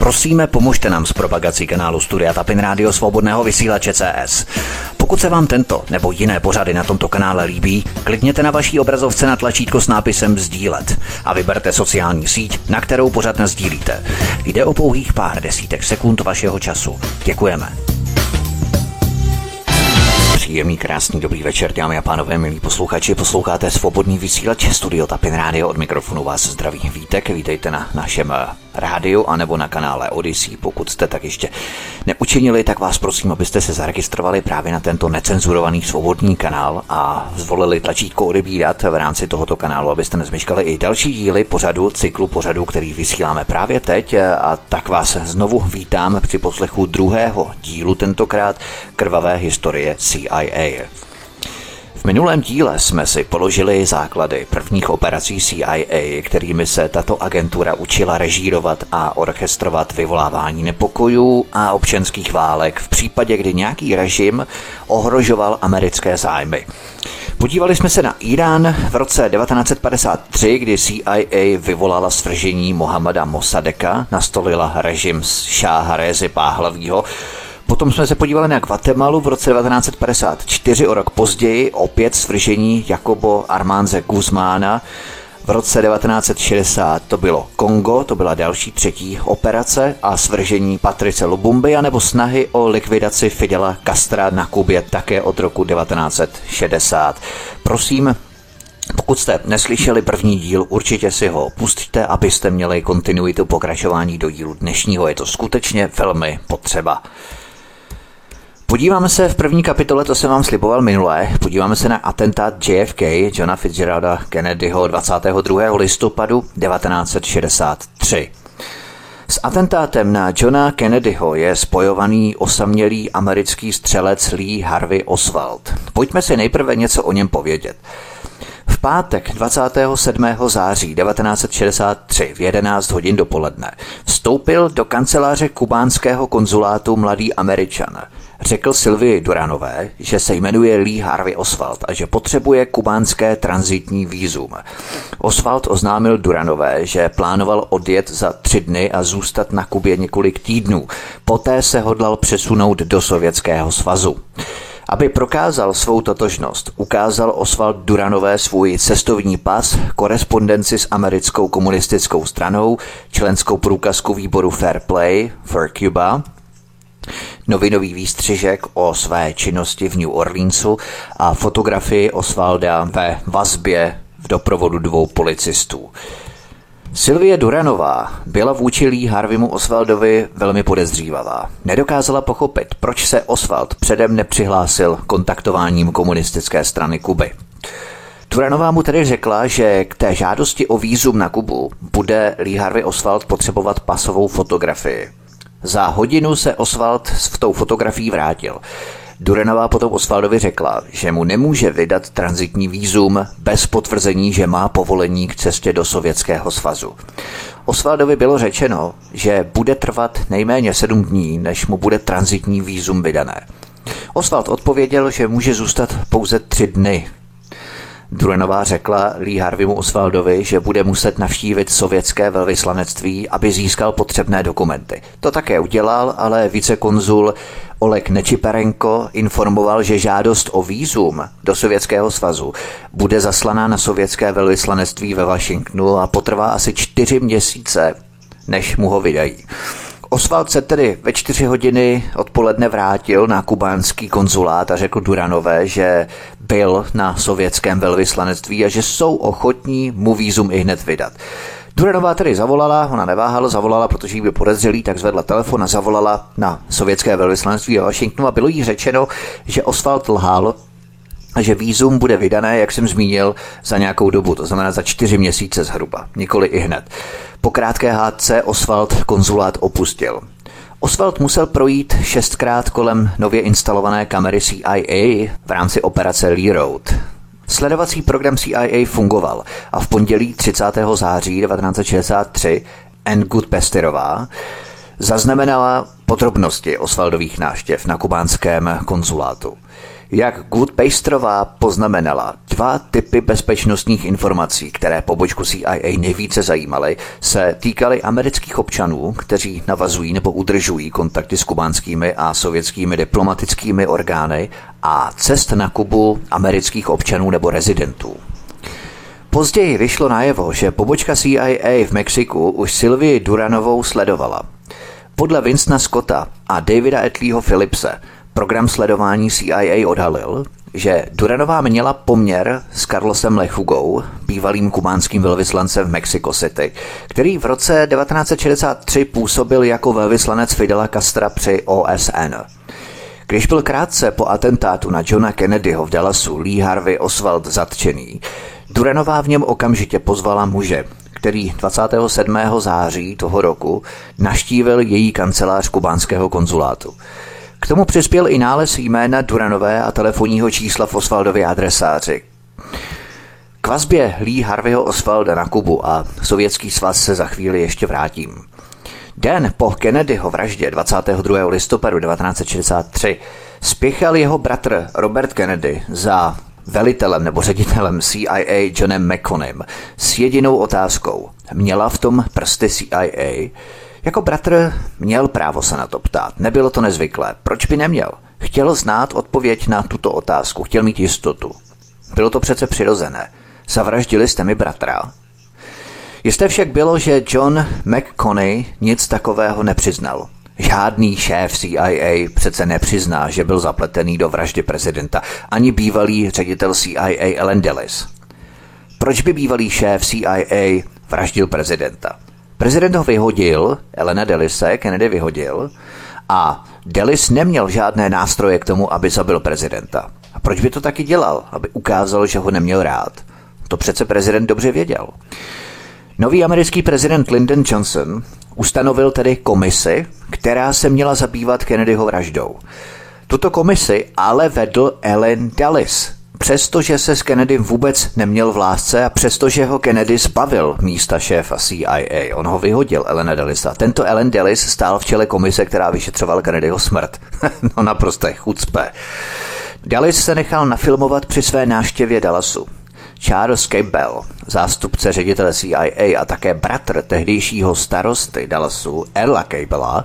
Prosíme, pomožte nám s propagací kanálu Studia Tapin Radio Svobodného vysílače CS. Pokud se vám tento nebo jiné pořady na tomto kanále líbí, klikněte na vaší obrazovce na tlačítko s nápisem Sdílet a vyberte sociální síť, na kterou pořad sdílíte. Jde o pouhých pár desítek sekund vašeho času. Děkujeme. Příjemný, krásný, dobrý večer, dámy a pánové, milí posluchači. Posloucháte svobodný vysílač Studio Tapin Radio. Od mikrofonu vás zdraví Vítek. Vítejte na našem eh, rádiu anebo na kanále Odyssey. Pokud jste tak ještě neučinili, tak vás prosím, abyste se zaregistrovali právě na tento necenzurovaný svobodný kanál a zvolili tlačítko odebírat v rámci tohoto kanálu, abyste nezmeškali i další díly pořadu, cyklu pořadu, který vysíláme právě teď. A tak vás znovu vítám při poslechu druhého dílu, tentokrát krvavé historie CIA. V minulém díle jsme si položili základy prvních operací CIA, kterými se tato agentura učila režírovat a orchestrovat vyvolávání nepokojů a občanských válek v případě, kdy nějaký režim ohrožoval americké zájmy. Podívali jsme se na Irán v roce 1953, kdy CIA vyvolala svržení Mohameda Mossadeka, nastolila režim Šáha Rezi Páhlavního, Potom jsme se podívali na Guatemalu v roce 1954, o rok později, opět svržení Jakobo Armánze Guzmána. V roce 1960 to bylo Kongo, to byla další třetí operace a svržení Patrice Lubumby nebo snahy o likvidaci Fidela Castra na Kubě také od roku 1960. Prosím, pokud jste neslyšeli první díl, určitě si ho pustíte, abyste měli kontinuitu pokračování do dílu dnešního. Je to skutečně velmi potřeba. Podíváme se v první kapitole, to jsem vám sliboval minulé, podíváme se na atentát JFK, Johna Fitzgeralda Kennedyho 22. listopadu 1963. S atentátem na Johna Kennedyho je spojovaný osamělý americký střelec Lee Harvey Oswald. Pojďme si nejprve něco o něm povědět. V pátek 27. září 1963 v 11 hodin dopoledne vstoupil do kanceláře kubánského konzulátu mladý američan – Řekl Sylvii Duranové, že se jmenuje Lee Harvey Oswald a že potřebuje kubánské transitní výzum. Oswald oznámil Duranové, že plánoval odjet za tři dny a zůstat na Kubě několik týdnů. Poté se hodlal přesunout do Sovětského svazu. Aby prokázal svou totožnost, ukázal Oswald Duranové svůj cestovní pas, korespondenci s americkou komunistickou stranou, členskou průkazku výboru Fair Play, for Cuba, novinový výstřižek o své činnosti v New Orleansu a fotografii Osvalda ve vazbě v doprovodu dvou policistů. Sylvie Duranová byla vůči Lee Harvimu Osvaldovi velmi podezřívavá. Nedokázala pochopit, proč se Oswald předem nepřihlásil kontaktováním komunistické strany Kuby. Duranová mu tedy řekla, že k té žádosti o výzum na Kubu bude Lee Harvey Oswald potřebovat pasovou fotografii. Za hodinu se Oswald s tou fotografií vrátil. Durenová potom Osvaldovi řekla, že mu nemůže vydat transitní výzum bez potvrzení, že má povolení k cestě do Sovětského svazu. Osvaldovi bylo řečeno, že bude trvat nejméně sedm dní, než mu bude transitní výzum vydané. Osvald odpověděl, že může zůstat pouze tři dny, Druenová řekla Lee Harveymu Osvaldovi, že bude muset navštívit sovětské velvyslanectví, aby získal potřebné dokumenty. To také udělal, ale vicekonzul Oleg Nečiperenko informoval, že žádost o výzum do Sovětského svazu bude zaslaná na sovětské velvyslanectví ve Washingtonu a potrvá asi čtyři měsíce, než mu ho vydají. Oswald se tedy ve čtyři hodiny odpoledne vrátil na kubánský konzulát a řekl Duranové, že byl na sovětském velvyslanectví a že jsou ochotní mu výzum i hned vydat. Duranová tedy zavolala, ona neváhala, zavolala, protože jí by podezřelý, tak zvedla telefon a zavolala na sovětské velvyslanectví a Washingtonu a bylo jí řečeno, že Oswald lhal, že výzum bude vydané, jak jsem zmínil, za nějakou dobu, to znamená za čtyři měsíce zhruba, nikoli i hned. Po krátké hádce Oswald konzulát opustil. Oswald musel projít šestkrát kolem nově instalované kamery CIA v rámci operace Lee Road. Sledovací program CIA fungoval a v pondělí 30. září 1963 Ann Goodpesterová zaznamenala podrobnosti Osvaldových náštěv na kubánském konzulátu. Jak Good Pastrová poznamenala, dva typy bezpečnostních informací, které pobočku CIA nejvíce zajímaly, se týkaly amerických občanů, kteří navazují nebo udržují kontakty s kubánskými a sovětskými diplomatickými orgány a cest na Kubu amerických občanů nebo rezidentů. Později vyšlo najevo, že pobočka CIA v Mexiku už Sylvii Duranovou sledovala. Podle Vincenta Scotta a Davida Etleyho Philipse program sledování CIA odhalil, že Duranová měla poměr s Carlosem Lechugou, bývalým kubánským velvyslancem v Mexico City, který v roce 1963 působil jako velvyslanec Fidela Castra při OSN. Když byl krátce po atentátu na Johna Kennedyho v Dallasu Lee Harvey Oswald zatčený, Duranová v něm okamžitě pozvala muže, který 27. září toho roku naštívil její kancelář kubánského konzulátu. K tomu přispěl i nález jména Duranové a telefonního čísla v Osvaldově adresáři. K vazbě Lee Harveyho Osvalda na Kubu a Sovětský svaz se za chvíli ještě vrátím. Den po Kennedyho vraždě 22. listopadu 1963 spěchal jeho bratr Robert Kennedy za velitelem nebo ředitelem CIA Johnem McConem s jedinou otázkou. Měla v tom prsty CIA? Jako bratr měl právo se na to ptát. Nebylo to nezvyklé. Proč by neměl? Chtěl znát odpověď na tuto otázku. Chtěl mít jistotu. Bylo to přece přirozené. Zavraždili jste mi bratra. Jisté však bylo, že John McConney nic takového nepřiznal. Žádný šéf CIA přece nepřizná, že byl zapletený do vraždy prezidenta, ani bývalý ředitel CIA Ellen Dulles. Proč by bývalý šéf CIA vraždil prezidenta? Prezident ho vyhodil, Elena Delise Kennedy vyhodil a Delis neměl žádné nástroje k tomu, aby zabil prezidenta. A proč by to taky dělal? Aby ukázal, že ho neměl rád. To přece prezident dobře věděl. Nový americký prezident Lyndon Johnson ustanovil tedy komisi, která se měla zabývat Kennedyho vraždou. Tuto komisi ale vedl Ellen Dulles, Přestože se s Kennedym vůbec neměl v lásce a přestože ho Kennedy zbavil místa šéfa CIA, on ho vyhodil Elena Dellisa. Tento Ellen Dellis stál v čele komise, která vyšetřovala Kennedyho smrt. no naprosté chucpe. Dallis se nechal nafilmovat při své návštěvě Dallasu. Charles Campbell, zástupce ředitele CIA a také bratr tehdejšího starosty Dallasu, Erla Campbella,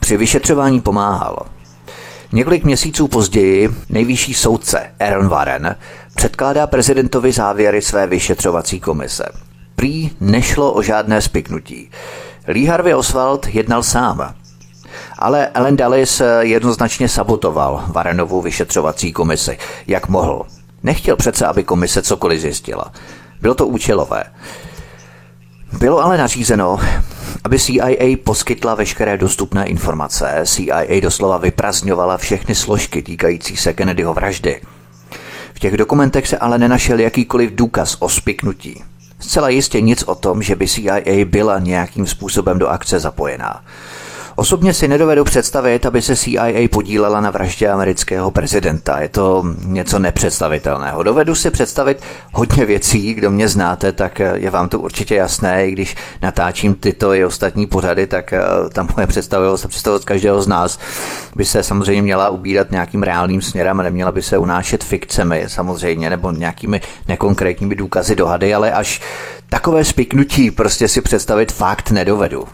při vyšetřování pomáhal. Několik měsíců později nejvyšší soudce Aaron Warren předkládá prezidentovi závěry své vyšetřovací komise. Prý nešlo o žádné spiknutí. Lee Harvey Oswald jednal sám. Ale Ellen Dulles jednoznačně sabotoval Warrenovu vyšetřovací komisi, jak mohl. Nechtěl přece, aby komise cokoliv zjistila. Bylo to účelové. Bylo ale nařízeno, aby CIA poskytla veškeré dostupné informace, CIA doslova vyprazňovala všechny složky týkající se Kennedyho vraždy. V těch dokumentech se ale nenašel jakýkoliv důkaz o spiknutí. Zcela jistě nic o tom, že by CIA byla nějakým způsobem do akce zapojená. Osobně si nedovedu představit, aby se CIA podílela na vraždě amerického prezidenta. Je to něco nepředstavitelného. Dovedu si představit hodně věcí, kdo mě znáte, tak je vám to určitě jasné. I když natáčím tyto i ostatní pořady, tak eh, tam moje představivost a představivost každého z nás by se samozřejmě měla ubírat nějakým reálným směrem a neměla by se unášet fikcemi samozřejmě nebo nějakými nekonkrétními důkazy dohady, ale až takové spiknutí prostě si představit fakt nedovedu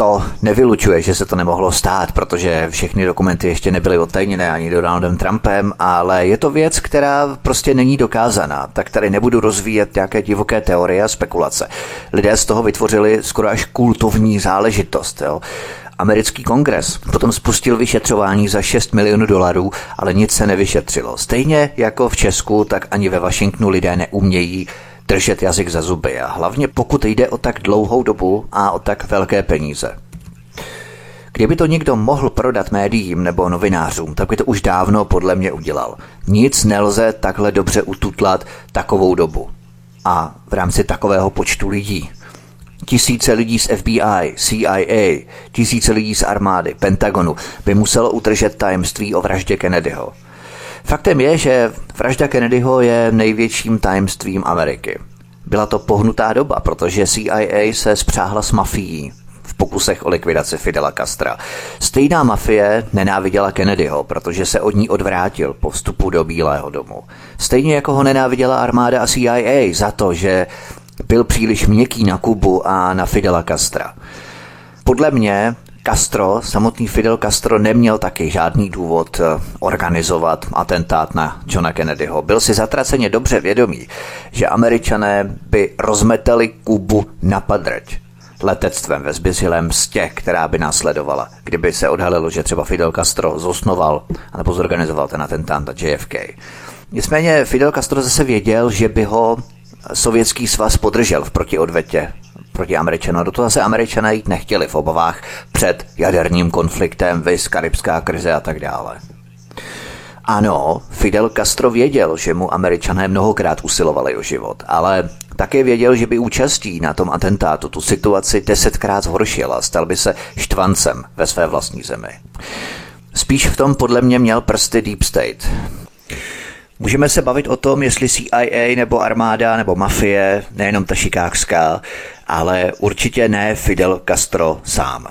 to nevylučuje, že se to nemohlo stát, protože všechny dokumenty ještě nebyly odtajněné ani Donaldem Trumpem, ale je to věc, která prostě není dokázaná. Tak tady nebudu rozvíjet nějaké divoké teorie a spekulace. Lidé z toho vytvořili skoro až kultovní záležitost. Jo? Americký kongres potom spustil vyšetřování za 6 milionů dolarů, ale nic se nevyšetřilo. Stejně jako v Česku, tak ani ve Washingtonu lidé neumějí držet jazyk za zuby a hlavně pokud jde o tak dlouhou dobu a o tak velké peníze. Kdyby to někdo mohl prodat médiím nebo novinářům, tak by to už dávno podle mě udělal. Nic nelze takhle dobře ututlat takovou dobu. A v rámci takového počtu lidí. Tisíce lidí z FBI, CIA, tisíce lidí z armády, Pentagonu by muselo utržet tajemství o vraždě Kennedyho. Faktem je, že vražda Kennedyho je největším tajemstvím Ameriky. Byla to pohnutá doba, protože CIA se spřáhla s mafií. v pokusech o likvidaci Fidela Castra. Stejná mafie nenáviděla Kennedyho, protože se od ní odvrátil po vstupu do Bílého domu. Stejně jako ho nenáviděla armáda a CIA za to, že byl příliš měkký na Kubu a na Fidela Castra. Podle mě Castro, samotný Fidel Castro neměl taky žádný důvod eh, organizovat atentát na Johna Kennedyho. Byl si zatraceně dobře vědomý, že američané by rozmetali Kubu na padrť letectvem ve zběsilém mstě, která by následovala, kdyby se odhalilo, že třeba Fidel Castro zosnoval nebo zorganizoval ten atentát na JFK. Nicméně Fidel Castro zase věděl, že by ho sovětský svaz podržel v protiodvetě proti Američanům. Do toho zase Američané jít nechtěli v obavách před jaderním konfliktem, vys, karibská krize a tak dále. Ano, Fidel Castro věděl, že mu američané mnohokrát usilovali o život, ale také věděl, že by účastí na tom atentátu tu situaci desetkrát zhoršila stal by se štvancem ve své vlastní zemi. Spíš v tom podle mě měl prsty Deep State. Můžeme se bavit o tom, jestli CIA nebo armáda nebo mafie, nejenom ta šikákská, ale určitě ne Fidel Castro sám.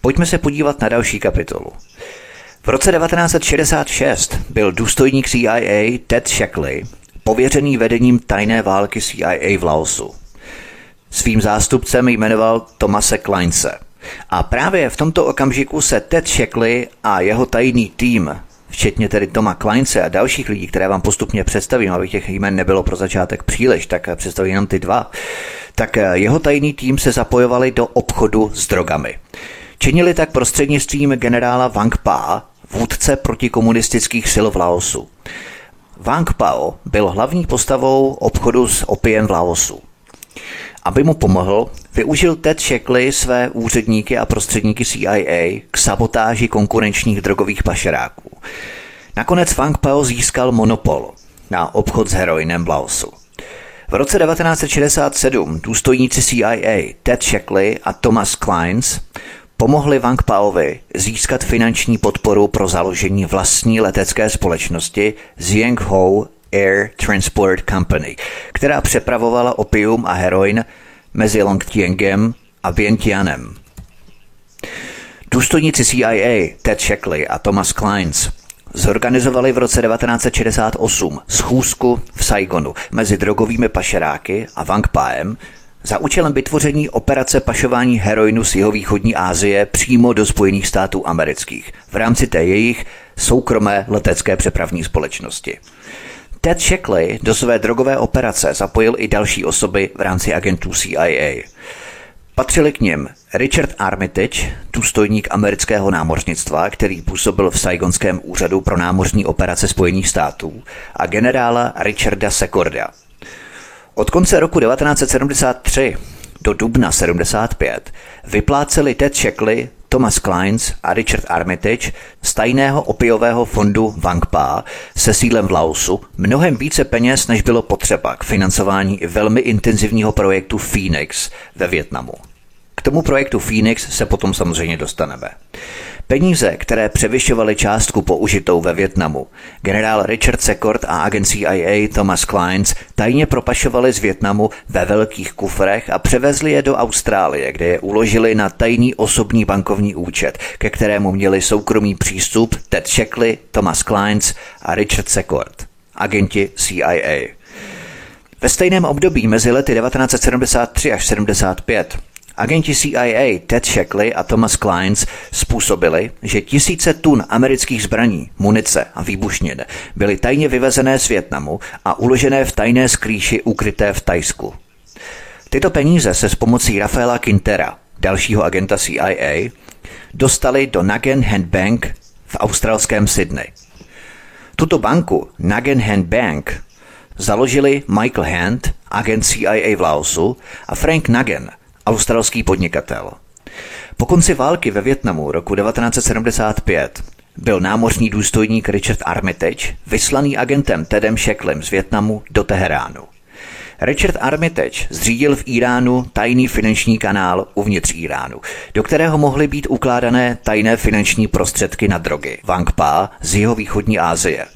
Pojďme se podívat na další kapitolu. V roce 1966 byl důstojník CIA Ted Shackley pověřený vedením tajné války CIA v Laosu. Svým zástupcem jmenoval Tomase Kleinse. A právě v tomto okamžiku se Ted Shackley a jeho tajný tým včetně tedy Toma Kleince a dalších lidí, které vám postupně představím, aby těch jmen nebylo pro začátek příliš, tak představím jenom ty dva, tak jeho tajný tým se zapojovali do obchodu s drogami. Činili tak prostřednictvím generála Wang Pa, vůdce protikomunistických sil v Laosu. Wang Pao byl hlavní postavou obchodu s opiem v Laosu. Aby mu pomohl, využil Ted Shackley své úředníky a prostředníky CIA k sabotáži konkurenčních drogových pašeráků. Nakonec Fang Pao získal monopol na obchod s heroinem v Laosu. V roce 1967 důstojníci CIA Ted Shackley a Thomas Kleins pomohli Wang Paovi získat finanční podporu pro založení vlastní letecké společnosti Zieng Ho Air Transport Company, která přepravovala opium a heroin mezi Longtiangem a Vientianem. Důstojníci CIA Ted Shackley a Thomas Kleins zorganizovali v roce 1968 schůzku v Saigonu mezi drogovými pašeráky a Wang Paem za účelem vytvoření operace pašování heroinu z jihovýchodní Asie přímo do Spojených států amerických v rámci té jejich soukromé letecké přepravní společnosti. Ted Shackley do své drogové operace zapojil i další osoby v rámci agentů CIA. Patřili k nim Richard Armitage, důstojník amerického námořnictva, který působil v Saigonském úřadu pro námořní operace Spojených států, a generála Richarda Secorda. Od konce roku 1973 do dubna 75 vypláceli Ted Shackley Thomas Kleins a Richard Armitage z tajného opiového fondu Wangpa se sídlem v Laosu mnohem více peněz, než bylo potřeba k financování velmi intenzivního projektu Phoenix ve Větnamu. K tomu projektu Phoenix se potom samozřejmě dostaneme. Peníze, které převyšovaly částku použitou ve Větnamu, generál Richard Secord a agent CIA Thomas Kleins tajně propašovali z Větnamu ve velkých kufrech a převezli je do Austrálie, kde je uložili na tajný osobní bankovní účet, ke kterému měli soukromý přístup Ted Shackley, Thomas Kleins a Richard Secord, agenti CIA. Ve stejném období mezi lety 1973 až 75 Agenti CIA Ted Shackley a Thomas Kleins způsobili, že tisíce tun amerických zbraní, munice a výbušnin byly tajně vyvezené z Větnamu a uložené v tajné skrýši ukryté v Tajsku. Tyto peníze se s pomocí Rafaela Quintera, dalšího agenta CIA, dostali do Nagen Hand Bank v australském Sydney. Tuto banku, Nagen Hand Bank, založili Michael Hand, agent CIA v Laosu, a Frank Nagen, australský podnikatel. Po konci války ve Větnamu roku 1975 byl námořní důstojník Richard Armitage vyslaný agentem Tedem Shacklem z Větnamu do Teheránu. Richard Armitage zřídil v Iránu tajný finanční kanál uvnitř Iránu, do kterého mohly být ukládané tajné finanční prostředky na drogy Wangpa z jeho východní Asie.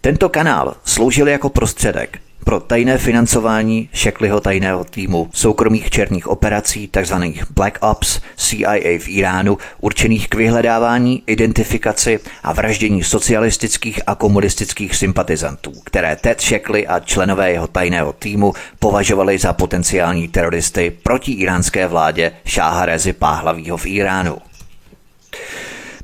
Tento kanál sloužil jako prostředek pro tajné financování Šekliho tajného týmu soukromých černých operací tzv. Black Ops CIA v Iránu určených k vyhledávání, identifikaci a vraždění socialistických a komunistických sympatizantů, které Ted Shekli a členové jeho tajného týmu považovali za potenciální teroristy proti iránské vládě Šáha Rezi Páhlavího v Iránu.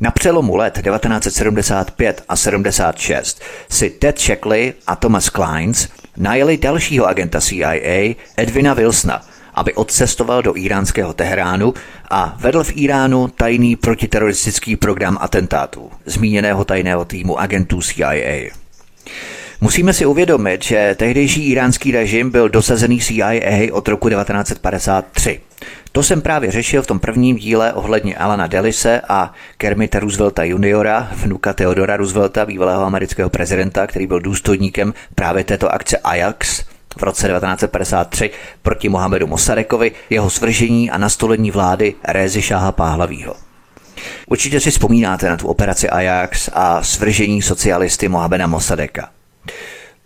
Na přelomu let 1975 a 76 si Ted Shackley a Thomas Kleins najeli dalšího agenta CIA, Edwina Wilsona, aby odcestoval do iránského Teheránu a vedl v Iránu tajný protiteroristický program atentátů zmíněného tajného týmu agentů CIA. Musíme si uvědomit, že tehdejší iránský režim byl dosazený CIA od roku 1953. To jsem právě řešil v tom prvním díle ohledně Alana Delise a Kermita Roosevelta juniora, vnuka Theodora Roosevelta, bývalého amerického prezidenta, který byl důstojníkem právě této akce Ajax v roce 1953 proti Mohamedu Mosadekovi, jeho svržení a nastolení vlády Rézy Šáha Páhlavího. Určitě si vzpomínáte na tu operaci Ajax a svržení socialisty Mohameda Mosadeka.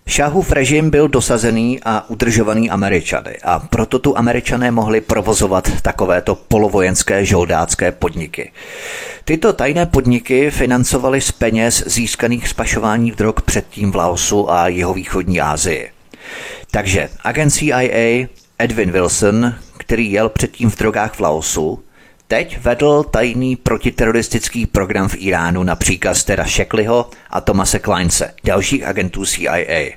Šáhův režim byl dosazený a udržovaný Američany a proto tu Američané mohli provozovat takovéto polovojenské žoldácké podniky. Tyto tajné podniky financovaly z peněz získaných z pašování drog předtím v Laosu a jeho východní Asii. Takže agent CIA Edwin Wilson, který jel předtím v drogách v Laosu, Teď vedl tajný protiteroristický program v Iránu na příkaz teda Shekliho a Tomase Kleinse, dalších agentů CIA.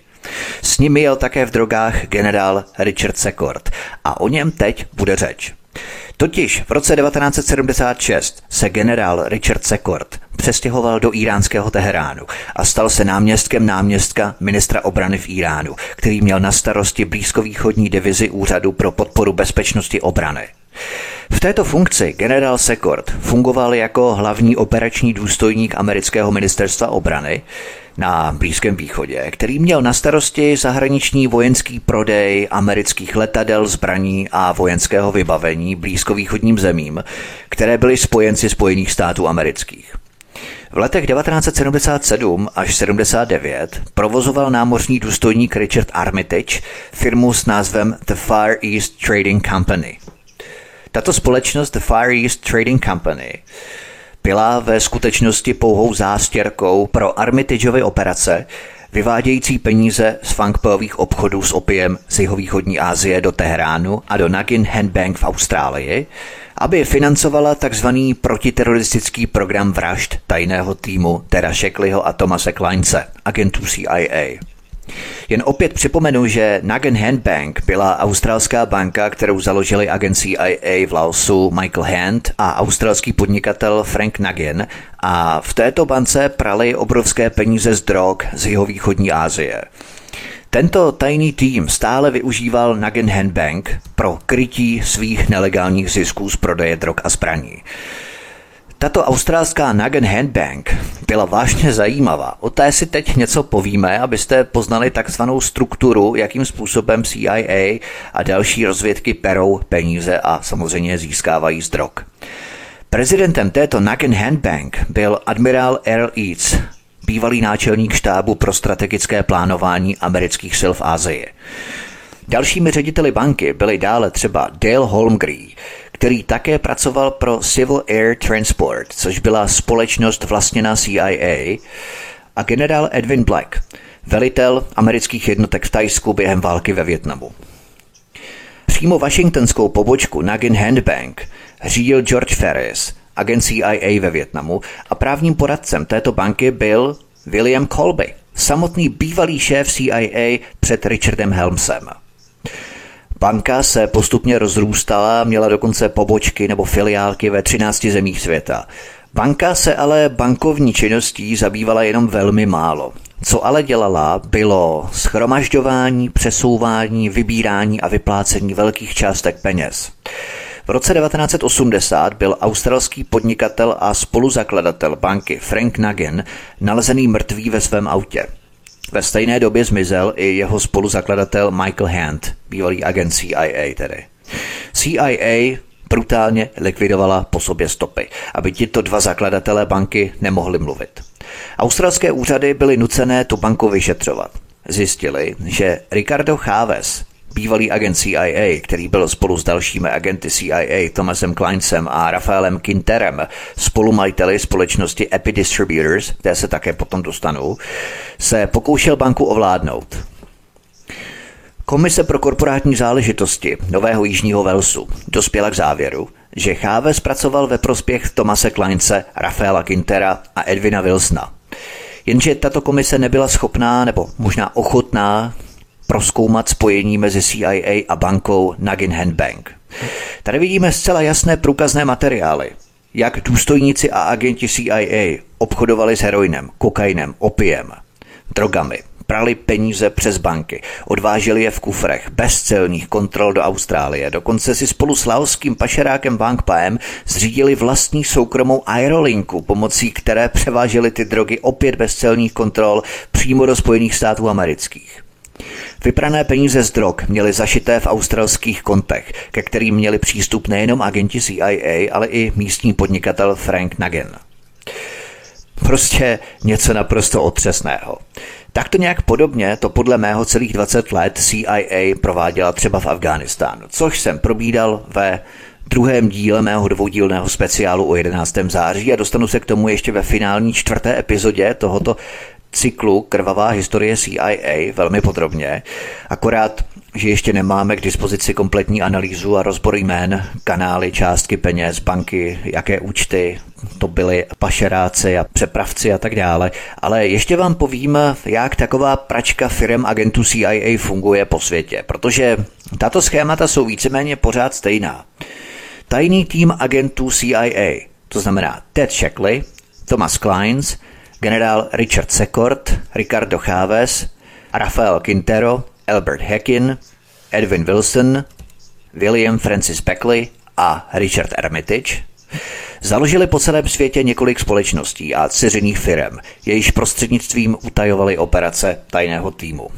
S nimi jel také v drogách generál Richard Secord a o něm teď bude řeč. Totiž v roce 1976 se generál Richard Secord přestěhoval do iránského Teheránu a stal se náměstkem náměstka ministra obrany v Iránu, který měl na starosti blízkovýchodní divizi Úřadu pro podporu bezpečnosti obrany. V této funkci generál Secord fungoval jako hlavní operační důstojník amerického ministerstva obrany na Blízkém východě, který měl na starosti zahraniční vojenský prodej amerických letadel, zbraní a vojenského vybavení blízkovýchodním zemím, které byly spojenci Spojených států amerických. V letech 1977 až 79 provozoval námořní důstojník Richard Armitage firmu s názvem The Far East Trading Company – tato společnost The Far East Trading Company byla ve skutečnosti pouhou zástěrkou pro Armitageovy operace, vyvádějící peníze z funkpových obchodů s opiem z jihovýchodní Asie do Teheránu a do Nagin Handbank v Austrálii, aby financovala tzv. protiteroristický program vražd tajného týmu Tera Shekliho a Tomase Kleince, agentů CIA. Jen opět připomenu, že Nugget Hand Bank byla australská banka, kterou založili agent CIA v Laosu Michael Hand a australský podnikatel Frank Nugget a v této bance prali obrovské peníze z drog z jihovýchodní Asie. Tento tajný tým stále využíval Nugget Hand Bank pro krytí svých nelegálních zisků z prodeje drog a zbraní. Tato australská Nugget Handbank byla vážně zajímavá. O té si teď něco povíme, abyste poznali takzvanou strukturu, jakým způsobem CIA a další rozvědky perou peníze a samozřejmě získávají z drog. Prezidentem této Nugget Handbank byl admirál Earl Eads, bývalý náčelník štábu pro strategické plánování amerických sil v Asii. Dalšími řediteli banky byli dále třeba Dale Holmgren, který také pracoval pro Civil Air Transport, což byla společnost vlastněná CIA, a generál Edwin Black, velitel amerických jednotek v Tajsku během války ve Větnamu. Přímo washingtonskou pobočku Nagin Handbank řídil George Ferris, agent CIA ve Větnamu a právním poradcem této banky byl William Colby, samotný bývalý šéf CIA před Richardem Helmsem. Banka se postupně rozrůstala, měla dokonce pobočky nebo filiálky ve 13 zemích světa. Banka se ale bankovní činností zabývala jenom velmi málo. Co ale dělala, bylo schromažďování, přesouvání, vybírání a vyplácení velkých částek peněz. V roce 1980 byl australský podnikatel a spoluzakladatel banky Frank Nagin nalezený mrtvý ve svém autě. Ve stejné době zmizel i jeho spoluzakladatel Michael Hand, bývalý agent CIA tedy. CIA brutálně likvidovala po sobě stopy, aby tito dva zakladatelé banky nemohli mluvit. Australské úřady byly nucené tu banku vyšetřovat. zjistili, že Ricardo Chávez, bývalý agent CIA, který byl spolu s dalšími agenty CIA Thomasem Kleinsem a Rafaelem Quinterem spolumajiteli společnosti Epi Distributors, které se také potom dostanou, se pokoušel banku ovládnout. Komise pro korporátní záležitosti Nového Jižního Velsu dospěla k závěru, že Cháve zpracoval ve prospěch Tomase Kleince, Rafaela Quintera a Edvina Wilsona. Jenže tato komise nebyla schopná nebo možná ochotná proskoumat spojení mezi CIA a bankou Nugget Bank. Tady vidíme zcela jasné průkazné materiály, jak důstojníci a agenti CIA obchodovali s heroinem, kokainem, opiem, drogami, prali peníze přes banky, odváželi je v kufrech, bez celních kontrol do Austrálie, dokonce si spolu s laoským pašerákem Bank Paem zřídili vlastní soukromou aerolinku, pomocí které převáželi ty drogy opět bez celních kontrol přímo do Spojených států amerických. Vyprané peníze z drog měly zašité v australských kontech, ke kterým měli přístup nejenom agenti CIA, ale i místní podnikatel Frank Nagin. Prostě něco naprosto otřesného. Takto nějak podobně to podle mého celých 20 let CIA prováděla třeba v Afghánistánu, což jsem probídal ve druhém díle mého dvoudílného speciálu o 11. září a dostanu se k tomu ještě ve finální čtvrté epizodě tohoto cyklu Krvavá historie CIA velmi podrobně, akorát, že ještě nemáme k dispozici kompletní analýzu a rozbor jmén, kanály, částky peněz, banky, jaké účty to byly pašeráci a přepravci a tak dále, ale ještě vám povím, jak taková pračka firm agentů CIA funguje po světě, protože tato schémata jsou víceméně pořád stejná. Tajný tým agentů CIA, to znamená Ted Shackley, Thomas Kleins, generál Richard Secord, Ricardo Chávez, Rafael Quintero, Albert Hackin, Edwin Wilson, William Francis Beckley a Richard Armitage založili po celém světě několik společností a dceřiných firm, jejíž prostřednictvím utajovali operace tajného týmu.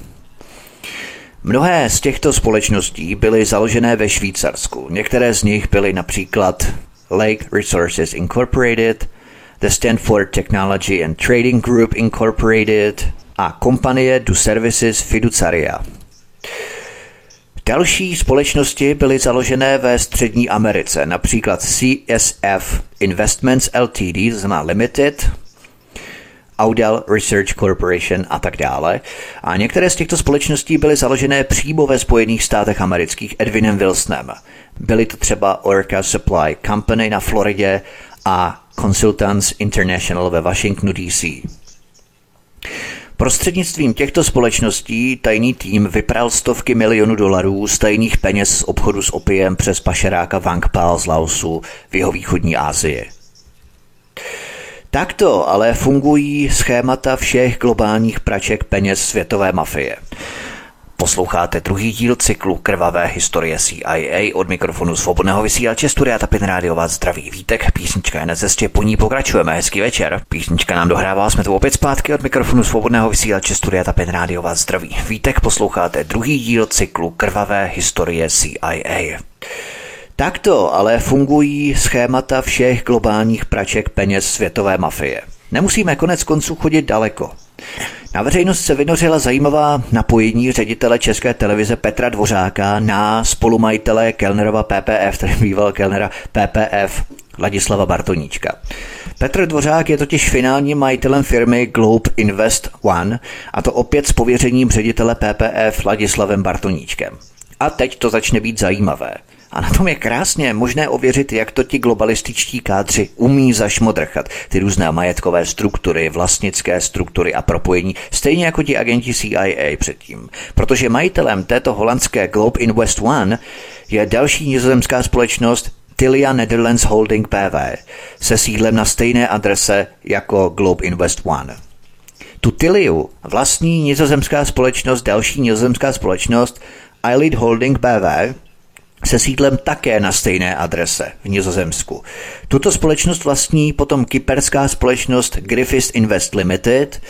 Mnohé z těchto společností byly založené ve Švýcarsku. Některé z nich byly například Lake Resources Incorporated, The Stanford Technology and Trading Group Incorporated a kompanie Du Services Fiduciaria. Další společnosti byly založené ve Střední Americe, například CSF Investments Ltd, znamená Limited, Audel Research Corporation a tak dále. A některé z těchto společností byly založené přímo ve Spojených státech amerických Edwinem Wilsonem. Byly to třeba Orca Supply Company na Floridě a Consultants International ve Washingtonu DC. Prostřednictvím těchto společností tajný tým vypral stovky milionů dolarů z tajných peněz z obchodu s opiem přes pašeráka Pal z Laosu v jeho východní Asii. Takto ale fungují schémata všech globálních praček peněz světové mafie. Posloucháte druhý díl cyklu Krvavé historie CIA od mikrofonu svobodného vysílače Studia Tapin Rádio vás zdraví vítek, písnička je na cestě, po ní pokračujeme, hezký večer. Písnička nám dohrává, jsme tu opět zpátky od mikrofonu svobodného vysílače Studia Tapin Rádio vás zdraví vítek, posloucháte druhý díl cyklu Krvavé historie CIA. Takto ale fungují schémata všech globálních praček peněz světové mafie. Nemusíme konec konců chodit daleko. Na veřejnost se vynořila zajímavá napojení ředitele České televize Petra Dvořáka na spolumajitele Kellnerova PPF, tedy býval Kellnera PPF Ladislava Bartoníčka. Petr Dvořák je totiž finálním majitelem firmy Globe Invest One a to opět s pověřením ředitele PPF Ladislavem Bartoníčkem. A teď to začne být zajímavé. A na tom je krásně možné ověřit, jak to ti globalističtí kádři umí zašmodrchat ty různé majetkové struktury, vlastnické struktury a propojení, stejně jako ti agenti CIA předtím. Protože majitelem této holandské Globe Invest One je další nizozemská společnost Tilia Netherlands Holding PV se sídlem na stejné adrese jako Globe Invest One. Tu Tiliu vlastní nizozemská společnost, další nizozemská společnost Eyelid Holding PV, se sídlem také na stejné adrese v Nizozemsku. Tuto společnost vlastní potom kyperská společnost Griffiths Invest Limited,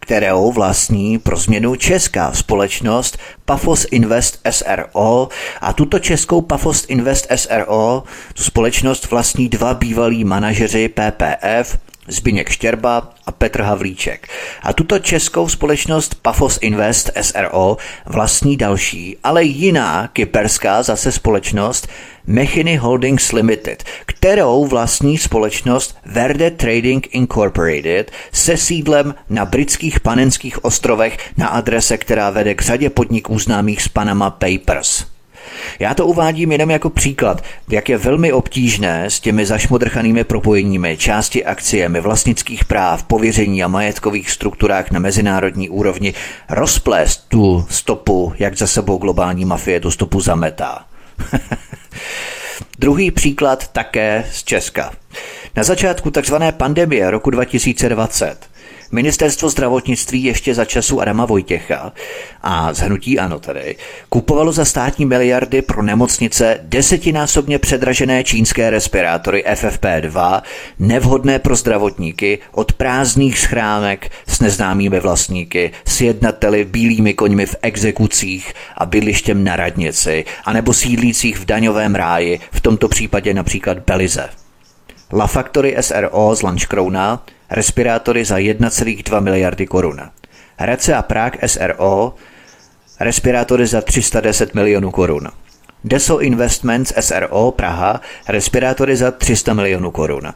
kterou vlastní pro změnu česká společnost Pafos Invest SRO a tuto českou Pafos Invest SRO, tu společnost vlastní dva bývalí manažeři PPF, Zbyněk Štěrba a Petr Havlíček. A tuto českou společnost Pafos Invest SRO vlastní další, ale jiná kyperská zase společnost Mechiny Holdings Limited, kterou vlastní společnost Verde Trading Incorporated se sídlem na britských panenských ostrovech na adrese, která vede k řadě podniků známých z Panama Papers. Já to uvádím jenom jako příklad, jak je velmi obtížné s těmi zašmodrchanými propojeními, části akciemi, vlastnických práv, pověření a majetkových strukturách na mezinárodní úrovni rozplést tu stopu, jak za sebou globální mafie tu stopu zametá. Druhý příklad také z Česka. Na začátku tzv. pandemie roku 2020 Ministerstvo zdravotnictví ještě za času Adama Vojtěcha a zhnutí ano tedy kupovalo za státní miliardy pro nemocnice desetinásobně předražené čínské respirátory FFP2, nevhodné pro zdravotníky, od prázdných schránek s neznámými vlastníky, s jednateli bílými koňmi v exekucích a bydlištěm na radnici, anebo sídlících v daňovém ráji, v tomto případě například Belize. La Factory SRO z Lanškrouna respirátory za 1,2 miliardy korun. Hradce a Prague SRO respirátory za 310 milionů korun. Deso Investments SRO Praha respirátory za 300 milionů korun.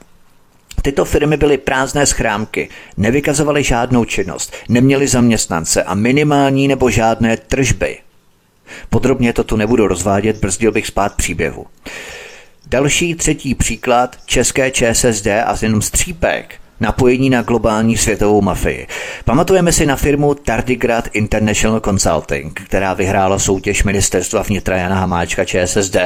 Tyto firmy byly prázdné schrámky, nevykazovaly žádnou činnost, neměly zaměstnance a minimální nebo žádné tržby. Podrobně to tu nebudu rozvádět, brzdil bych spát příběhu. Další třetí příklad české ČSSD a jenom střípek napojení na globální světovou mafii. Pamatujeme si na firmu Tardigrad International Consulting, která vyhrála soutěž ministerstva vnitra Jana Hamáčka ČSSD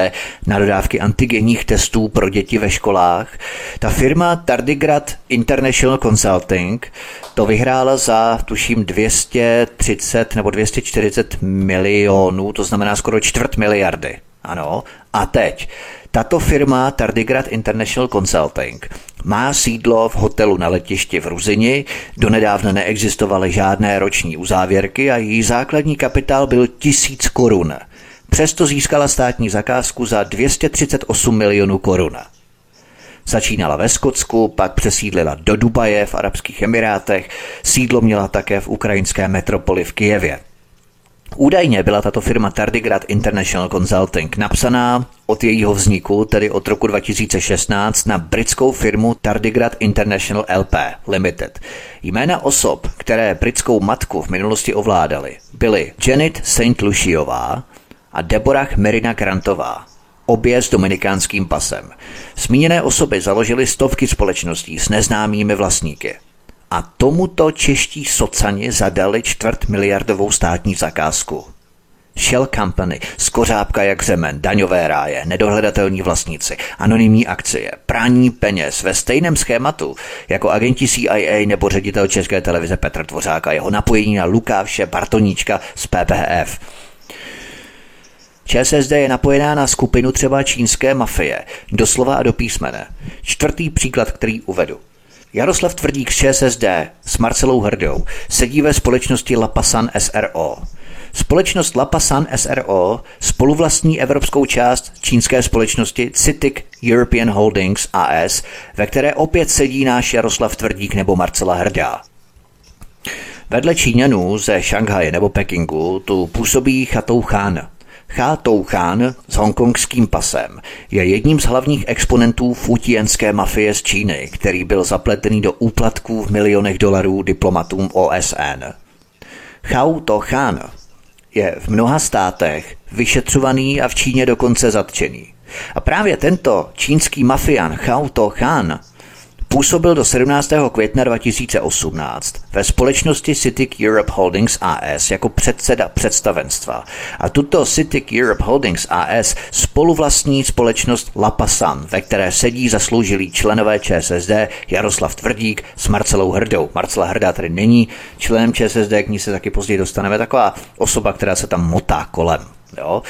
na dodávky antigenních testů pro děti ve školách. Ta firma Tardigrad International Consulting to vyhrála za, tuším, 230 nebo 240 milionů, to znamená skoro čtvrt miliardy. Ano, a teď tato firma Tardigrad International Consulting má sídlo v hotelu na letišti v Ruzini, donedávna neexistovaly žádné roční uzávěrky a její základní kapitál byl tisíc korun. Přesto získala státní zakázku za 238 milionů korun. Začínala ve Skotsku, pak přesídlila do Dubaje v Arabských Emirátech, sídlo měla také v ukrajinské metropoli v Kijevě. Údajně byla tato firma Tardigrad International Consulting napsaná od jejího vzniku, tedy od roku 2016, na britskou firmu Tardigrad International LP Limited. Jména osob, které britskou matku v minulosti ovládaly, byly Janet St. Luciová a Deborah Merina Grantová, obě s dominikánským pasem. Zmíněné osoby založily stovky společností s neznámými vlastníky. A tomuto čeští socani zadali čtvrt miliardovou státní zakázku. Shell Company, skořápka jak zemen, daňové ráje, nedohledatelní vlastníci, anonymní akcie, prání peněz ve stejném schématu jako agenti CIA nebo ředitel České televize Petr Tvořák a jeho napojení na Lukáše Bartoníčka z PPF. ČSSD je napojená na skupinu třeba čínské mafie, doslova a do písmene. Čtvrtý příklad, který uvedu. Jaroslav Tvrdík z ČSSD s Marcelou Hrdou sedí ve společnosti Lapasan SRO. Společnost Lapasan SRO spoluvlastní evropskou část čínské společnosti Citic European Holdings AS, ve které opět sedí náš Jaroslav Tvrdík nebo Marcela Hrdá. Vedle Číňanů ze Šanghaje nebo Pekingu tu působí Chatou Khan – Chá Tou Khan s hongkongským pasem je jedním z hlavních exponentů futienské mafie z Číny, který byl zapletený do úplatků v milionech dolarů diplomatům OSN. Chao To Khan je v mnoha státech vyšetřovaný a v Číně dokonce zatčený. A právě tento čínský mafián Chao To Khan Působil do 17. května 2018 ve společnosti Citic Europe Holdings AS jako předseda představenstva. A tuto Citic Europe Holdings AS spoluvlastní společnost Lapasan, ve které sedí zasloužilí členové ČSSD Jaroslav Tvrdík s Marcelou Hrdou. Marcela Hrdá tady není členem ČSSD, k ní se taky později dostaneme, taková osoba, která se tam motá kolem. Jo?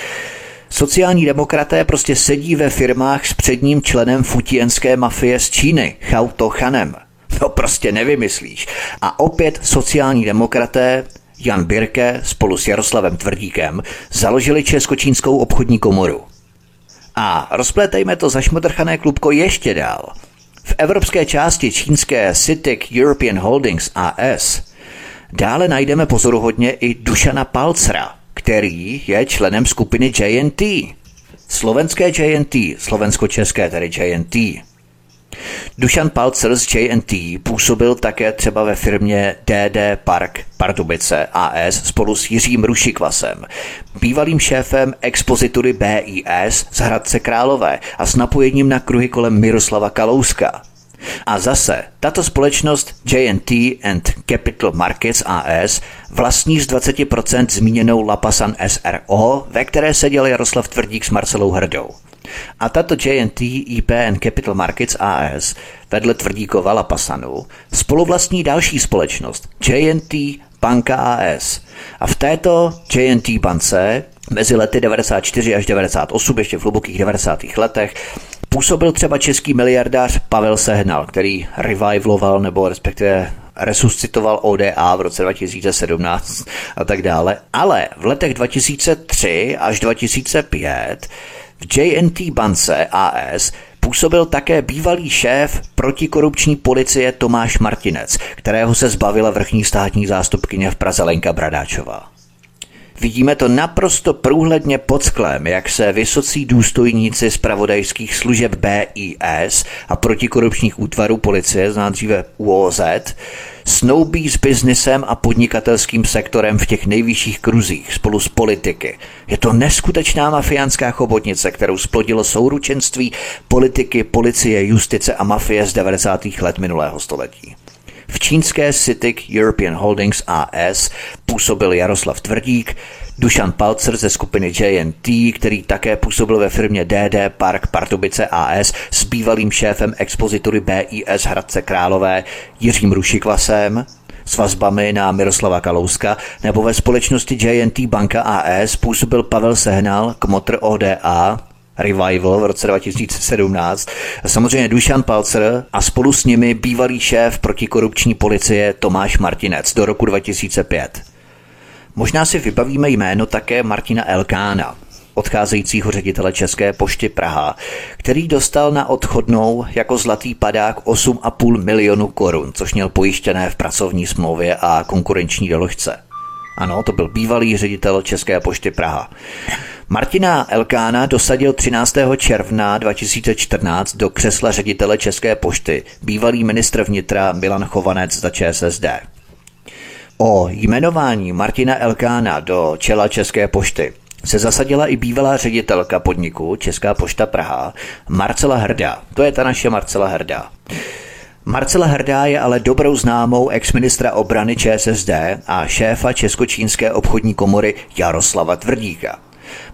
Sociální demokraté prostě sedí ve firmách s předním členem futienské mafie z Číny, Chao Chanem. To prostě nevymyslíš. A opět sociální demokraté Jan Birke spolu s Jaroslavem Tvrdíkem založili Česko-čínskou obchodní komoru. A rozplétejme to zašmodrchané klubko ještě dál. V evropské části čínské CITIC European Holdings AS dále najdeme pozoruhodně i Dušana Palcra, který je členem skupiny JNT. Slovenské JNT, slovensko-české tedy JNT. Dušan Palcer z JNT působil také třeba ve firmě DD Park Pardubice AS spolu s Jiřím Rušikvasem, bývalým šéfem expozitury BIS z Hradce Králové a s napojením na kruhy kolem Miroslava Kalouska. A zase, tato společnost JNT and Capital Markets AS vlastní z 20% zmíněnou Lapasan SRO, ve které seděl Jaroslav Tvrdík s Marcelou Hrdou. A tato JNT IP and Capital Markets AS vedle Tvrdíkova Lapasanu spoluvlastní další společnost JNT Banka AS. A v této JNT bance mezi lety 94 až 98, ještě v hlubokých 90. letech, působil třeba český miliardář Pavel Sehnal, který revivaloval nebo respektive resuscitoval ODA v roce 2017 a tak dále. Ale v letech 2003 až 2005 v JNT bance AS působil také bývalý šéf protikorupční policie Tomáš Martinec, kterého se zbavila vrchní státní zástupkyně v Praze Lenka Bradáčová. Vidíme to naprosto průhledně pod sklem, jak se vysocí důstojníci z pravodajských služeb BIS a protikorupčních útvarů policie, zná dříve UOZ, snoubí s biznisem a podnikatelským sektorem v těch nejvyšších kruzích spolu s politiky. Je to neskutečná mafiánská chobotnice, kterou splodilo souručenství politiky, policie, justice a mafie z 90. let minulého století. V čínské CITIC European Holdings AS působil Jaroslav Tvrdík, Dušan Palcer ze skupiny JNT, který také působil ve firmě DD Park Pardubice AS s bývalým šéfem expozitury BIS Hradce Králové Jiřím Rušikvasem, s vazbami na Miroslava Kalouska, nebo ve společnosti JNT Banka AS působil Pavel Sehnal, kmotr ODA, Revival v roce 2017. Samozřejmě Dušan Palcer a spolu s nimi bývalý šéf protikorupční policie Tomáš Martinec do roku 2005. Možná si vybavíme jméno také Martina Elkána, odcházejícího ředitele České pošty Praha, který dostal na odchodnou jako zlatý padák 8,5 milionu korun, což měl pojištěné v pracovní smlouvě a konkurenční doložce. Ano, to byl bývalý ředitel České pošty Praha. Martina Elkána dosadil 13. června 2014 do křesla ředitele České pošty bývalý ministr vnitra Milan Chovanec za ČSSD. O jmenování Martina Elkána do čela České pošty se zasadila i bývalá ředitelka podniku Česká pošta Praha Marcela Hrdá. To je ta naše Marcela Hrdá. Marcela Hrdá je ale dobrou známou exministra obrany ČSSD a šéfa Českočínské obchodní komory Jaroslava Tvrdíka.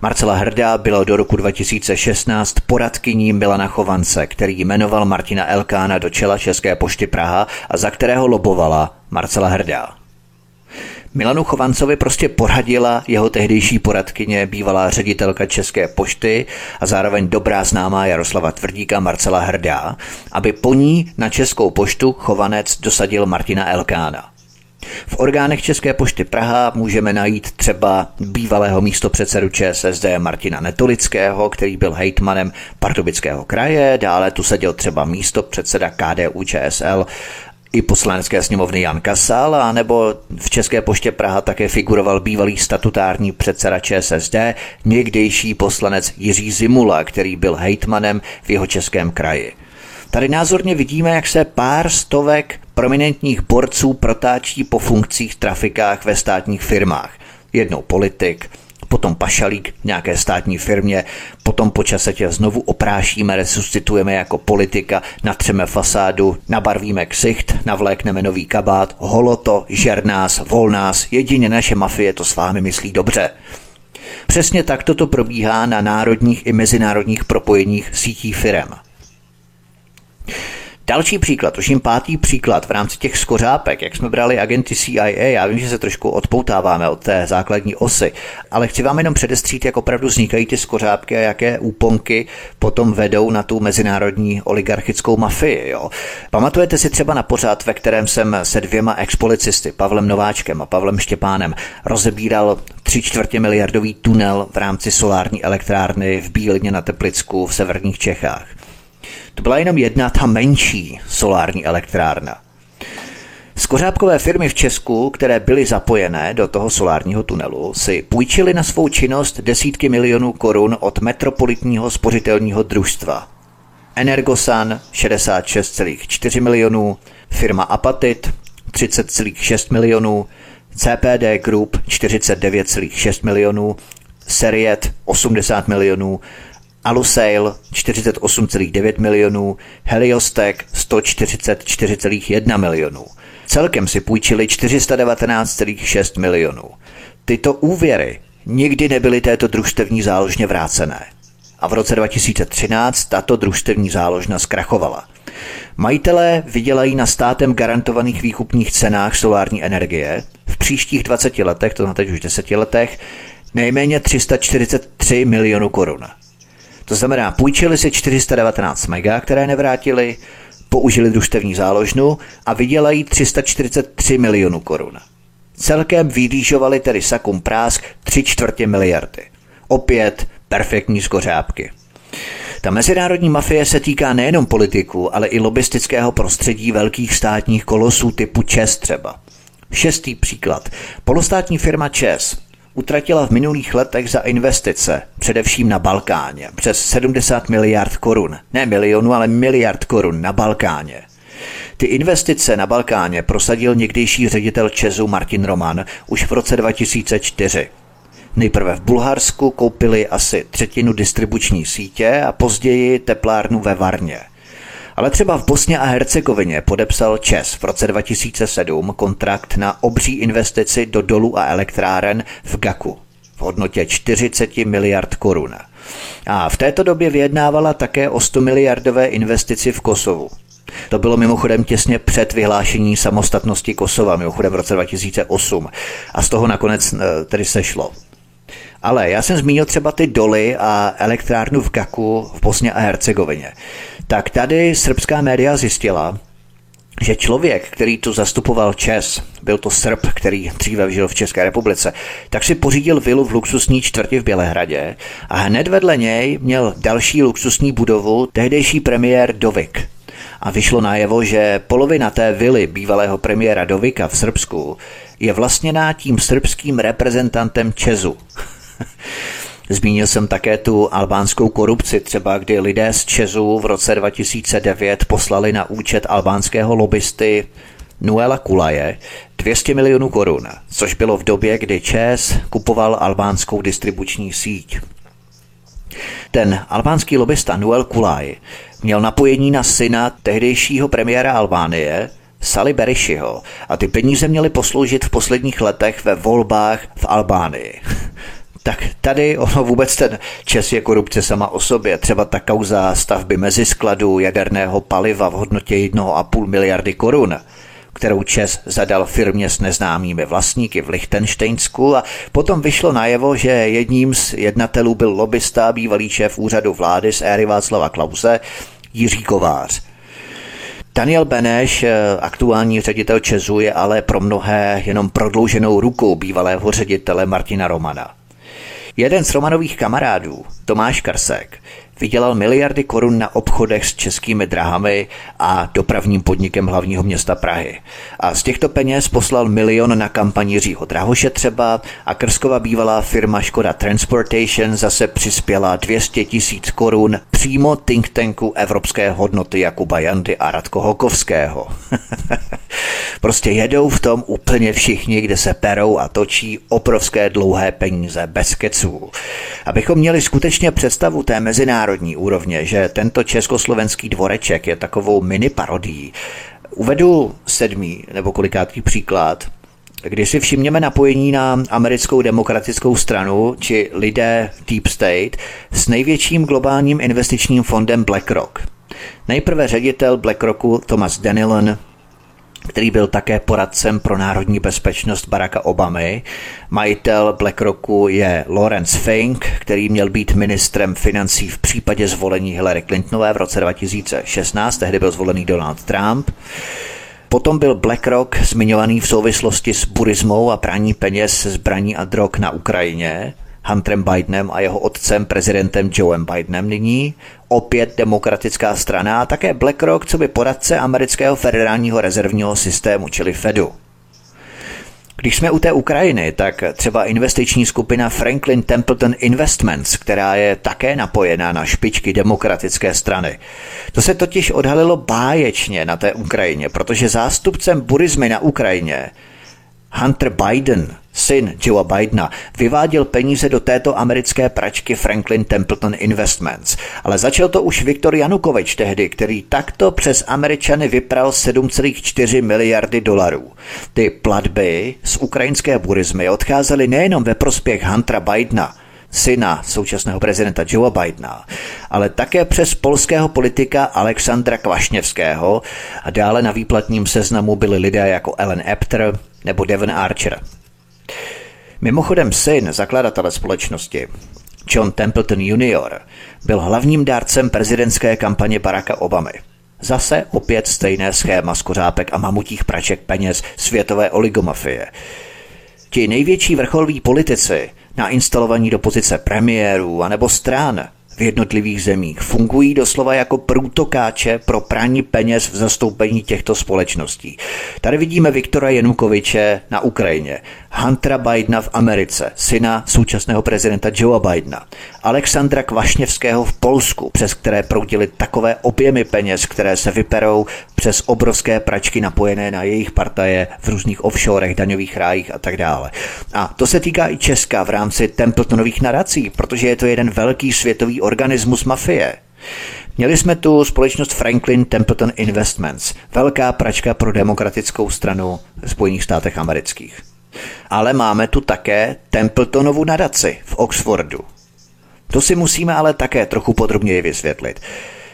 Marcela Hrdá byla do roku 2016 poradkyní Milana Chovance, který jmenoval Martina Elkána do čela České pošty Praha a za kterého lobovala Marcela Hrdá. Milanu Chovancovi prostě poradila jeho tehdejší poradkyně, bývalá ředitelka České pošty a zároveň dobrá známá Jaroslava Tvrdíka Marcela Hrdá, aby po ní na Českou poštu Chovanec dosadil Martina Elkána. V orgánech České pošty Praha můžeme najít třeba bývalého místopředsedu ČSSD Martina Netolického, který byl hejtmanem Pardubického kraje, dále tu seděl třeba místopředseda KDU ČSL i poslanecké sněmovny Jan Kasal, a nebo v České poště Praha také figuroval bývalý statutární předseda ČSSD, někdejší poslanec Jiří Zimula, který byl hejtmanem v jeho českém kraji. Tady názorně vidíme, jak se pár stovek prominentních borců protáčí po funkcích trafikách ve státních firmách. Jednou politik, potom pašalík nějaké státní firmě, potom po čase tě znovu oprášíme, resuscitujeme jako politika, natřeme fasádu, nabarvíme ksicht, navlékneme nový kabát, holoto, žer nás, vol nás, jedině naše mafie to s vámi myslí dobře. Přesně tak toto probíhá na národních i mezinárodních propojeních sítí firem. Další příklad, už jim pátý příklad v rámci těch skořápek, jak jsme brali agenty CIA, já vím, že se trošku odpoutáváme od té základní osy, ale chci vám jenom předestřít, jak opravdu vznikají ty skořápky a jaké úponky potom vedou na tu mezinárodní oligarchickou mafii. Jo. Pamatujete si třeba na pořád, ve kterém jsem se dvěma expolicisty, Pavlem Nováčkem a Pavlem Štěpánem, rozebíral tři čtvrtě miliardový tunel v rámci solární elektrárny v Bílině na Teplicku v severních Čechách. To byla jenom jedna ta menší solární elektrárna. Skořápkové firmy v Česku, které byly zapojené do toho solárního tunelu, si půjčili na svou činnost desítky milionů korun od Metropolitního spořitelního družstva. Energosan 66,4 milionů, firma Apatit 30,6 milionů, CPD Group 49,6 milionů, Seriet 80 milionů, Alusail 48,9 milionů, Heliostek 144,1 milionů. Celkem si půjčili 419,6 milionů. Tyto úvěry nikdy nebyly této družstevní záložně vrácené. A v roce 2013 tato družstevní záložna zkrachovala. Majitelé vydělají na státem garantovaných výkupních cenách solární energie v příštích 20 letech, to na teď už 10 letech, nejméně 343 milionů korun. To znamená, půjčili si 419 mega, které nevrátili, použili družstevní záložnu a vydělají 343 milionů korun. Celkem vydýžovali tedy sakum prásk 3 čtvrtě miliardy. Opět perfektní skořápky. Ta mezinárodní mafie se týká nejenom politiků, ale i lobistického prostředí velkých státních kolosů typu ČES třeba. Šestý příklad. Polostátní firma ČES utratila v minulých letech za investice, především na Balkáně, přes 70 miliard korun. Ne milionů, ale miliard korun na Balkáně. Ty investice na Balkáně prosadil někdejší ředitel Česu Martin Roman už v roce 2004. Nejprve v Bulharsku koupili asi třetinu distribuční sítě a později teplárnu ve Varně. Ale třeba v Bosně a Hercegovině podepsal ČES v roce 2007 kontrakt na obří investici do dolů a elektráren v Gaku v hodnotě 40 miliard korun. A v této době vyjednávala také o 100 miliardové investici v Kosovu. To bylo mimochodem těsně před vyhlášení samostatnosti Kosova, mimochodem v roce 2008. A z toho nakonec eh, tedy sešlo. Ale já jsem zmínil třeba ty doly a elektrárnu v Gaku v Bosně a Hercegovině. Tak tady srbská média zjistila, že člověk, který tu zastupoval Čes, byl to Srb, který dříve žil v České republice, tak si pořídil vilu v luxusní čtvrti v Bělehradě a hned vedle něj měl další luxusní budovu tehdejší premiér Dovik. A vyšlo najevo, že polovina té vily bývalého premiéra Dovika v Srbsku je vlastněná tím srbským reprezentantem Česu. Zmínil jsem také tu albánskou korupci, třeba kdy lidé z Česu v roce 2009 poslali na účet albánského lobbysty Nuela Kulaje 200 milionů korun, což bylo v době, kdy ČES kupoval albánskou distribuční síť. Ten albánský lobbysta Nuel Kulaj měl napojení na syna tehdejšího premiéra Albánie, Sali Berishiho a ty peníze měly posloužit v posledních letech ve volbách v Albánii. Tak tady ono vůbec ten čes je korupce sama o sobě. Třeba ta kauza stavby meziskladu jaderného paliva v hodnotě 1,5 miliardy korun kterou Čes zadal firmě s neznámými vlastníky v Lichtensteinsku a potom vyšlo najevo, že jedním z jednatelů byl lobista bývalý šéf úřadu vlády z éry Václava Klause, Jiří Kovář. Daniel Beneš, aktuální ředitel Česu, je ale pro mnohé jenom prodlouženou rukou bývalého ředitele Martina Romana. Jeden z Romanových kamarádů, Tomáš Karsek, vydělal miliardy korun na obchodech s českými drahami a dopravním podnikem hlavního města Prahy. A z těchto peněz poslal milion na kampaň Jiřího Drahoše třeba a Krskova bývalá firma Škoda Transportation zase přispěla 200 tisíc korun přímo think tanku Evropské hodnoty Jakuba Jandy a Radko Hokovského. prostě jedou v tom úplně všichni, kde se perou a točí obrovské dlouhé peníze bez keců. Abychom měli skutečně představu té mezinárodní úrovně, že tento československý dvoreček je takovou mini parodí, uvedu sedmý nebo kolikátý příklad, když si všimněme napojení na americkou demokratickou stranu či lidé Deep State s největším globálním investičním fondem BlackRock. Nejprve ředitel BlackRocku Thomas Denilon který byl také poradcem pro národní bezpečnost Baracka Obamy. Majitel BlackRocku je Lawrence Fink, který měl být ministrem financí v případě zvolení Hillary Clintonové v roce 2016, tehdy byl zvolený Donald Trump. Potom byl BlackRock zmiňovaný v souvislosti s burismou a praní peněz, zbraní a drog na Ukrajině. Hunterem Bidenem a jeho otcem prezidentem Joeem Bidenem nyní, opět demokratická strana a také BlackRock, co by poradce amerického federálního rezervního systému, čili Fedu. Když jsme u té Ukrajiny, tak třeba investiční skupina Franklin Templeton Investments, která je také napojená na špičky demokratické strany. To se totiž odhalilo báječně na té Ukrajině, protože zástupcem burizmy na Ukrajině Hunter Biden, syn Joea Bidena, vyváděl peníze do této americké pračky Franklin Templeton Investments. Ale začal to už Viktor Janukovič tehdy, který takto přes Američany vypral 7,4 miliardy dolarů. Ty platby z ukrajinské burizmy odcházely nejenom ve prospěch Huntera Bidena, syna současného prezidenta Joea Bidena, ale také přes polského politika Alexandra Kvašněvského a dále na výplatním seznamu byli lidé jako Ellen Epter nebo Devon Archer. Mimochodem syn zakladatele společnosti, John Templeton Jr., byl hlavním dárcem prezidentské kampaně Baracka Obamy. Zase opět stejné schéma skořápek a mamutích praček peněz světové oligomafie. Ti největší vrcholoví politici nainstalovaní do pozice premiérů anebo strán v jednotlivých zemích fungují doslova jako průtokáče pro praní peněz v zastoupení těchto společností. Tady vidíme Viktora Janukoviče na Ukrajině, Huntera Bidena v Americe, syna současného prezidenta Joea Bidena, Alexandra Kvašněvského v Polsku, přes které proudily takové objemy peněz, které se vyperou přes obrovské pračky napojené na jejich partaje v různých offshorech, daňových rájích a tak dále. A to se týká i Česka v rámci Templetonových narací, protože je to jeden velký světový organismus mafie. Měli jsme tu společnost Franklin Templeton Investments, velká pračka pro demokratickou stranu Spojených státech amerických. Ale máme tu také Templetonovu nadaci v Oxfordu. To si musíme ale také trochu podrobněji vysvětlit.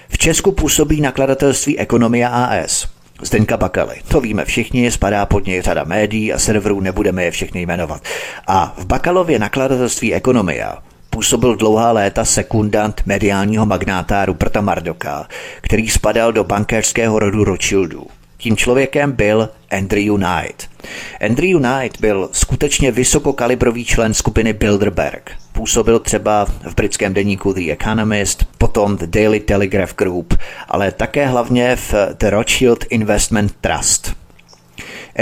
V Česku působí nakladatelství Ekonomia AS. Zdeňka Bakaly. To víme všichni, spadá pod něj řada médií a serverů, nebudeme je všechny jmenovat. A v Bakalově nakladatelství Ekonomia působil dlouhá léta sekundant mediálního magnáta Ruperta Mardoka, který spadal do bankéřského rodu Rothschildů. Tím člověkem byl Andrew Knight. Andrew Knight byl skutečně vysokokalibrový člen skupiny Bilderberg. Působil třeba v britském deníku The Economist, potom The Daily Telegraph Group, ale také hlavně v The Rothschild Investment Trust.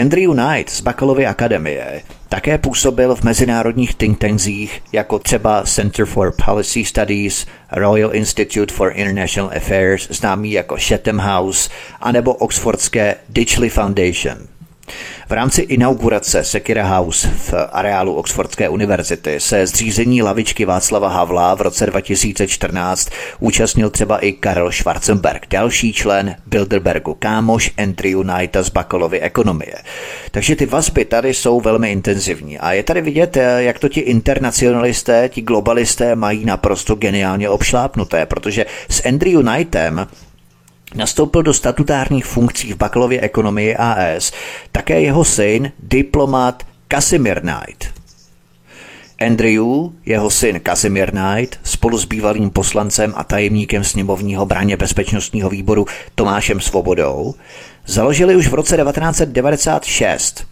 Andrew Knight z Bakalovy akademie také působil v mezinárodních think tankzích, jako třeba Center for Policy Studies, Royal Institute for International Affairs, známý jako Chatham House, anebo Oxfordské Ditchley Foundation – v rámci inaugurace Sekira House v areálu Oxfordské univerzity se zřízení lavičky Václava Havla v roce 2014 účastnil třeba i Karel Schwarzenberg, další člen Bilderbergu, kámoš Andrew Knighta z Bakalovy ekonomie. Takže ty vazby tady jsou velmi intenzivní a je tady vidět, jak to ti internacionalisté, ti globalisté mají naprosto geniálně obšlápnuté, protože s Andrew Knightem Nastoupil do statutárních funkcí v Bakalově ekonomii AS také jeho syn, diplomat Casimir Knight. Andrew, jeho syn Casimir Knight, spolu s bývalým poslancem a tajemníkem sněmovního braně bezpečnostního výboru Tomášem Svobodou, založili už v roce 1996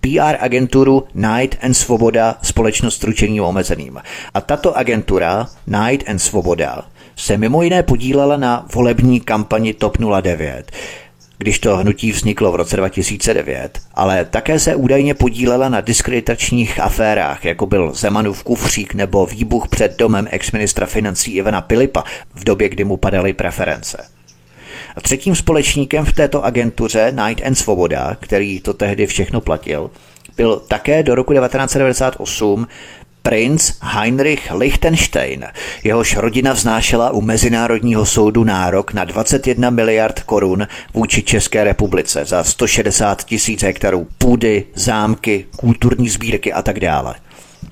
PR agenturu Night and Svoboda společnost ručením omezeným. A tato agentura Night and Svoboda se mimo jiné podílela na volební kampani TOP 09, když to hnutí vzniklo v roce 2009, ale také se údajně podílela na diskreditačních aférách, jako byl Zemanův kufřík nebo výbuch před domem exministra financí Ivana Pilipa v době, kdy mu padaly preference. A třetím společníkem v této agentuře Night and Svoboda, který to tehdy všechno platil, byl také do roku 1998 princ Heinrich Liechtenstein. Jehož rodina vznášela u Mezinárodního soudu nárok na 21 miliard korun vůči České republice za 160 tisíc hektarů půdy, zámky, kulturní sbírky a tak dále.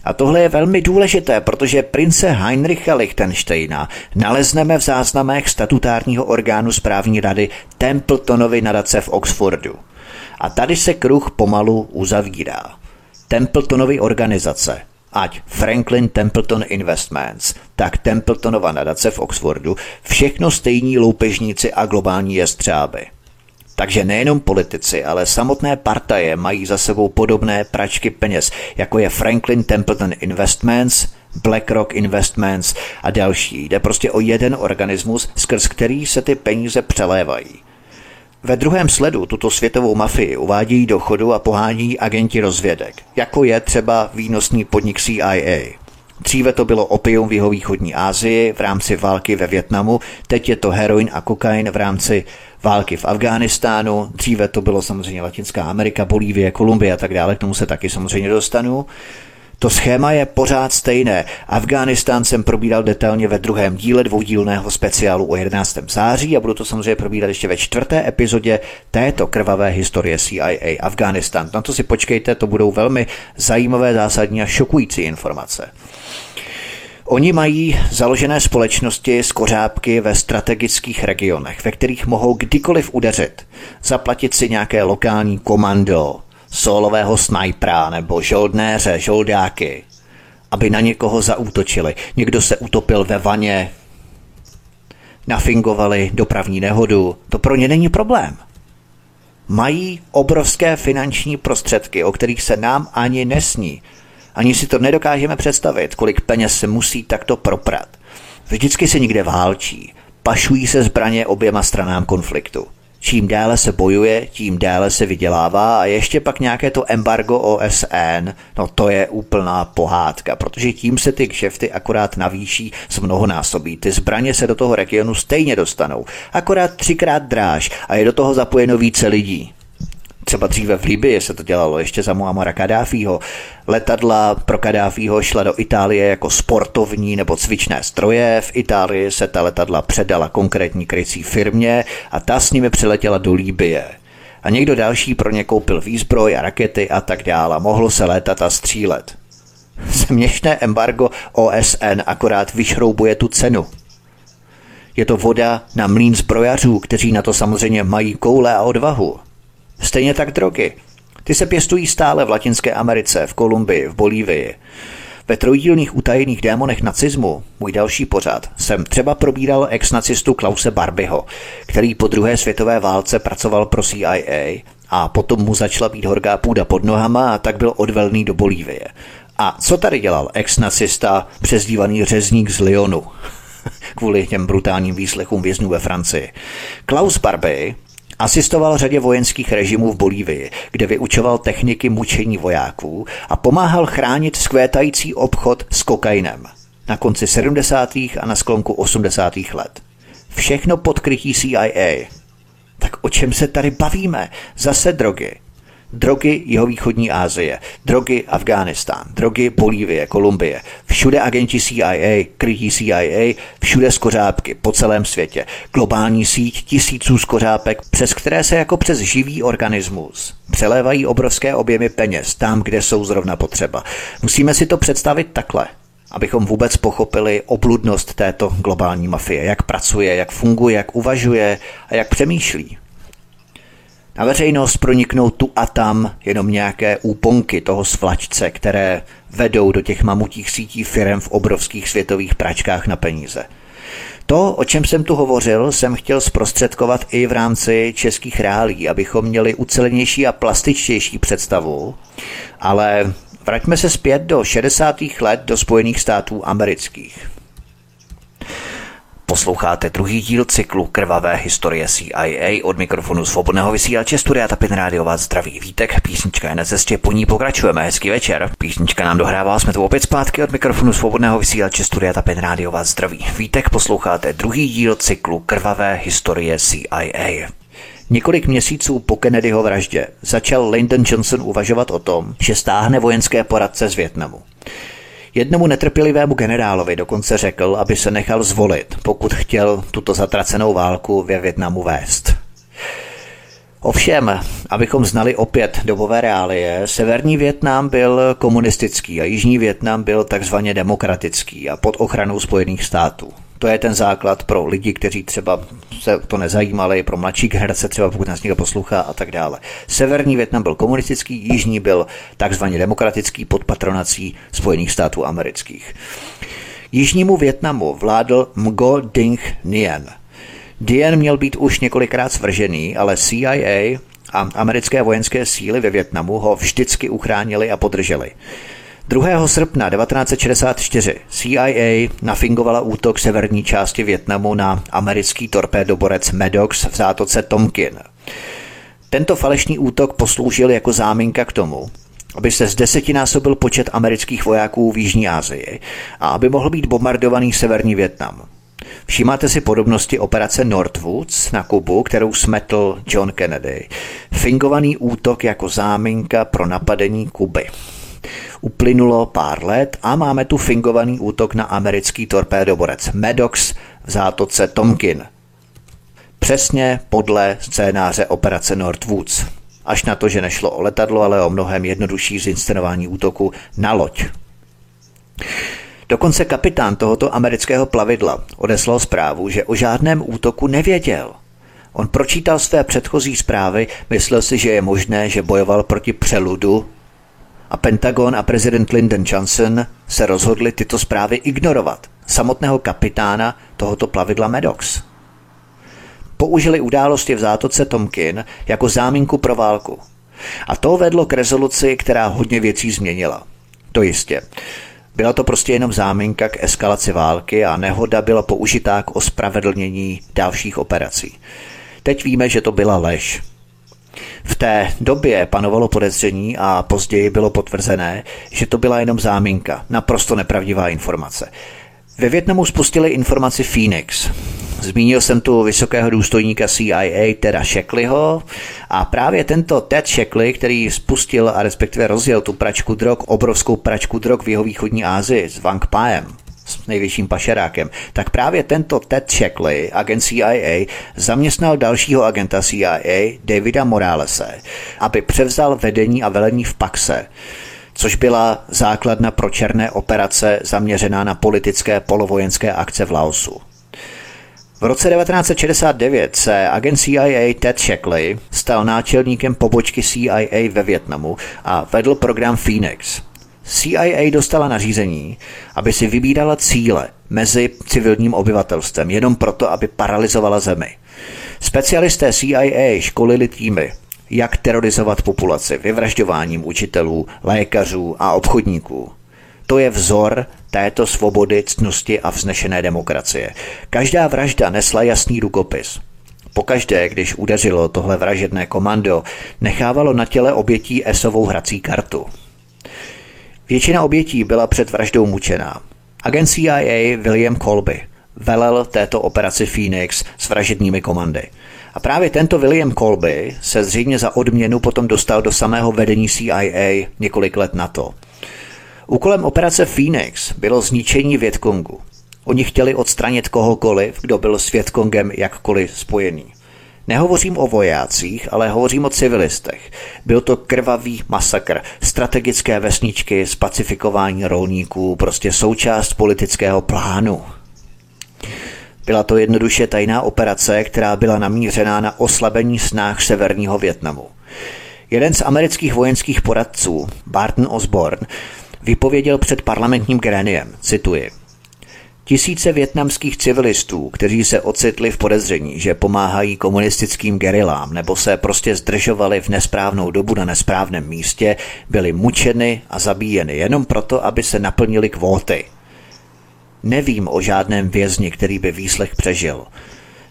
A tohle je velmi důležité, protože prince Heinricha Liechtensteina nalezneme v záznamech statutárního orgánu správní rady Templetonovy nadace v Oxfordu. A tady se kruh pomalu uzavírá. Templetonovy organizace, ať Franklin Templeton Investments, tak Templetonova nadace v Oxfordu, všechno stejní loupežníci a globální jestřáby. Takže nejenom politici, ale samotné partaje mají za sebou podobné pračky peněz, jako je Franklin Templeton Investments, BlackRock Investments a další. Jde prostě o jeden organismus, skrz který se ty peníze přelévají. Ve druhém sledu tuto světovou mafii uvádějí do chodu a pohání agenti rozvědek, jako je třeba výnosný podnik CIA. Dříve to bylo opium v jeho východní Asii v rámci války ve Větnamu, teď je to heroin a kokain v rámci války v Afghánistánu, dříve to bylo samozřejmě Latinská Amerika, Bolívie, Kolumbie a tak dále, k tomu se taky samozřejmě dostanu. To schéma je pořád stejné. Afghánistán jsem probíral detailně ve druhém díle dvoudílného speciálu o 11. září a budu to samozřejmě probírat ještě ve čtvrté epizodě této krvavé historie CIA Afghánistán. Na to si počkejte, to budou velmi zajímavé, zásadní a šokující informace. Oni mají založené společnosti z kořápky ve strategických regionech, ve kterých mohou kdykoliv udeřit, zaplatit si nějaké lokální komando, solového snajpra nebo žoldnéře, žoldáky, aby na někoho zaútočili. Někdo se utopil ve vaně, nafingovali dopravní nehodu. To pro ně není problém. Mají obrovské finanční prostředky, o kterých se nám ani nesní. Ani si to nedokážeme představit, kolik peněz se musí takto proprat. Vždycky se někde válčí, pašují se zbraně oběma stranám konfliktu. Čím déle se bojuje, tím déle se vydělává a ještě pak nějaké to embargo OSN, no to je úplná pohádka, protože tím se ty kšefty akorát navýší z mnohonásobí. Ty zbraně se do toho regionu stejně dostanou, akorát třikrát dráž a je do toho zapojeno více lidí. Třeba dříve v Libii se to dělalo ještě za Muamara Kadáfího. Letadla pro Kadáfího šla do Itálie jako sportovní nebo cvičné stroje. V Itálii se ta letadla předala konkrétní krycí firmě a ta s nimi přiletěla do Líbie. A někdo další pro ně koupil výzbroj a rakety a tak dále. Mohlo se létat a střílet. Směšné embargo OSN akorát vyšroubuje tu cenu. Je to voda na mlín zbrojařů, kteří na to samozřejmě mají koule a odvahu. Stejně tak drogy. Ty se pěstují stále v Latinské Americe, v Kolumbii, v Bolívii. Ve trojdílných utajených démonech nacismu, můj další pořad, jsem třeba probíral ex-nacistu Klause Barbyho, který po druhé světové válce pracoval pro CIA a potom mu začala být horká půda pod nohama a tak byl odvelný do Bolívie. A co tady dělal ex-nacista přezdívaný řezník z Lyonu? kvůli těm brutálním výslechům vězňů ve Francii. Klaus Barbie Asistoval řadě vojenských režimů v Bolívii, kde vyučoval techniky mučení vojáků a pomáhal chránit skvétající obchod s kokainem na konci 70. a na sklonku 80. let. Všechno pod krytí CIA. Tak o čem se tady bavíme? Zase drogy. Drogy jihovýchodní Asie, drogy Afghánistán, drogy Bolívie, Kolumbie. Všude agenti CIA, krytí CIA, všude skořápky po celém světě. Globální síť tisíců skořápek, přes které se jako přes živý organismus přelévají obrovské objemy peněz tam, kde jsou zrovna potřeba. Musíme si to představit takhle abychom vůbec pochopili obludnost této globální mafie, jak pracuje, jak funguje, jak uvažuje a jak přemýšlí. Na veřejnost proniknou tu a tam jenom nějaké úponky toho svlačce, které vedou do těch mamutích sítí firem v obrovských světových pračkách na peníze. To, o čem jsem tu hovořil, jsem chtěl zprostředkovat i v rámci českých reálí, abychom měli ucelenější a plastičtější představu, ale vraťme se zpět do 60. let do Spojených států amerických. Posloucháte druhý díl cyklu Krvavé historie CIA od mikrofonu svobodného vysílače Studia Tapin Radio vás zdraví vítek. Písnička je na cestě, po ní pokračujeme. Hezký večer. Písnička nám dohrává, jsme tu opět zpátky od mikrofonu svobodného vysílače Studia Tapin Radio vás zdraví vítek. Posloucháte druhý díl cyklu Krvavé historie CIA. Několik měsíců po Kennedyho vraždě začal Lyndon Johnson uvažovat o tom, že stáhne vojenské poradce z Větnamu. Jednomu netrpělivému generálovi dokonce řekl, aby se nechal zvolit, pokud chtěl tuto zatracenou válku ve Větnamu vést. Ovšem, abychom znali opět dobové reálie, severní Větnam byl komunistický a jižní Větnam byl takzvaně demokratický a pod ochranou Spojených států. To je ten základ pro lidi, kteří třeba se to nezajímali, pro mladší generace třeba, pokud nás někdo poslouchá a tak dále. Severní Větnam byl komunistický, jižní byl takzvaně demokratický pod patronací Spojených států amerických. Jižnímu Větnamu vládl Ngo Dinh Nguyen. Dien měl být už několikrát svržený, ale CIA a americké vojenské síly ve Větnamu ho vždycky uchránili a podrželi. 2. srpna 1964 CIA nafingovala útok severní části Větnamu na americký torpédoborec Maddox v zátoce Tomkin. Tento falešný útok posloužil jako záminka k tomu, aby se zdesetinásobil počet amerických vojáků v Jižní Asii a aby mohl být bombardovaný severní Větnam. Všímáte si podobnosti operace Northwoods na Kubu, kterou smetl John Kennedy. Fingovaný útok jako záminka pro napadení Kuby. Uplynulo pár let a máme tu fingovaný útok na americký torpédoborec Maddox v zátoce Tomkin. Přesně podle scénáře operace Northwoods. Až na to, že nešlo o letadlo, ale o mnohem jednodušší zinscenování útoku na loď. Dokonce kapitán tohoto amerického plavidla odeslal zprávu, že o žádném útoku nevěděl. On pročítal své předchozí zprávy, myslel si, že je možné, že bojoval proti přeludu a Pentagon a prezident Lyndon Johnson se rozhodli tyto zprávy ignorovat. Samotného kapitána tohoto plavidla Maddox. Použili události v zátoce Tomkin jako záminku pro válku. A to vedlo k rezoluci, která hodně věcí změnila. To jistě. Byla to prostě jenom záminka k eskalaci války a nehoda byla použitá k ospravedlnění dalších operací. Teď víme, že to byla lež. V té době panovalo podezření a později bylo potvrzené, že to byla jenom záminka, naprosto nepravdivá informace. Ve Větnamu spustili informaci Phoenix. Zmínil jsem tu vysokého důstojníka CIA, Teda Shackleyho, a právě tento Ted Shackley, který spustil a respektive rozjel tu pračku drog, obrovskou pračku drog v jeho východní Asii s Wang Paem, s největším pašerákem, tak právě tento Ted Shackley, agent CIA, zaměstnal dalšího agenta CIA, Davida Moralese, aby převzal vedení a velení v Paxe, což byla základna pro černé operace zaměřená na politické polovojenské akce v Laosu. V roce 1969 se agent CIA Ted Shackley stal náčelníkem pobočky CIA ve Větnamu a vedl program Phoenix. CIA dostala nařízení, aby si vybírala cíle mezi civilním obyvatelstvem jenom proto, aby paralizovala zemi. Specialisté CIA školili týmy, jak terorizovat populaci vyvražďováním učitelů, lékařů a obchodníků. To je vzor této svobody, ctnosti a vznešené demokracie. Každá vražda nesla jasný rukopis. Pokaždé, když udeřilo tohle vražedné komando, nechávalo na těle obětí esovou hrací kartu. Většina obětí byla před vraždou mučená. Agent CIA William Colby velel této operaci Phoenix s vražednými komandy. A právě tento William Colby se zřejmě za odměnu potom dostal do samého vedení CIA několik let na to. Úkolem operace Phoenix bylo zničení Větkongu. Oni chtěli odstranit kohokoliv, kdo byl s Větkongem jakkoliv spojený. Nehovořím o vojácích, ale hovořím o civilistech. Byl to krvavý masakr, strategické vesničky, spacifikování rolníků, prostě součást politického plánu. Byla to jednoduše tajná operace, která byla namířená na oslabení snách severního Větnamu. Jeden z amerických vojenských poradců, Barton Osborne, vypověděl před parlamentním gréniem, cituji, Tisíce větnamských civilistů, kteří se ocitli v podezření, že pomáhají komunistickým gerilám nebo se prostě zdržovali v nesprávnou dobu na nesprávném místě, byli mučeny a zabíjeny jenom proto, aby se naplnili kvóty. Nevím o žádném vězni, který by výslech přežil.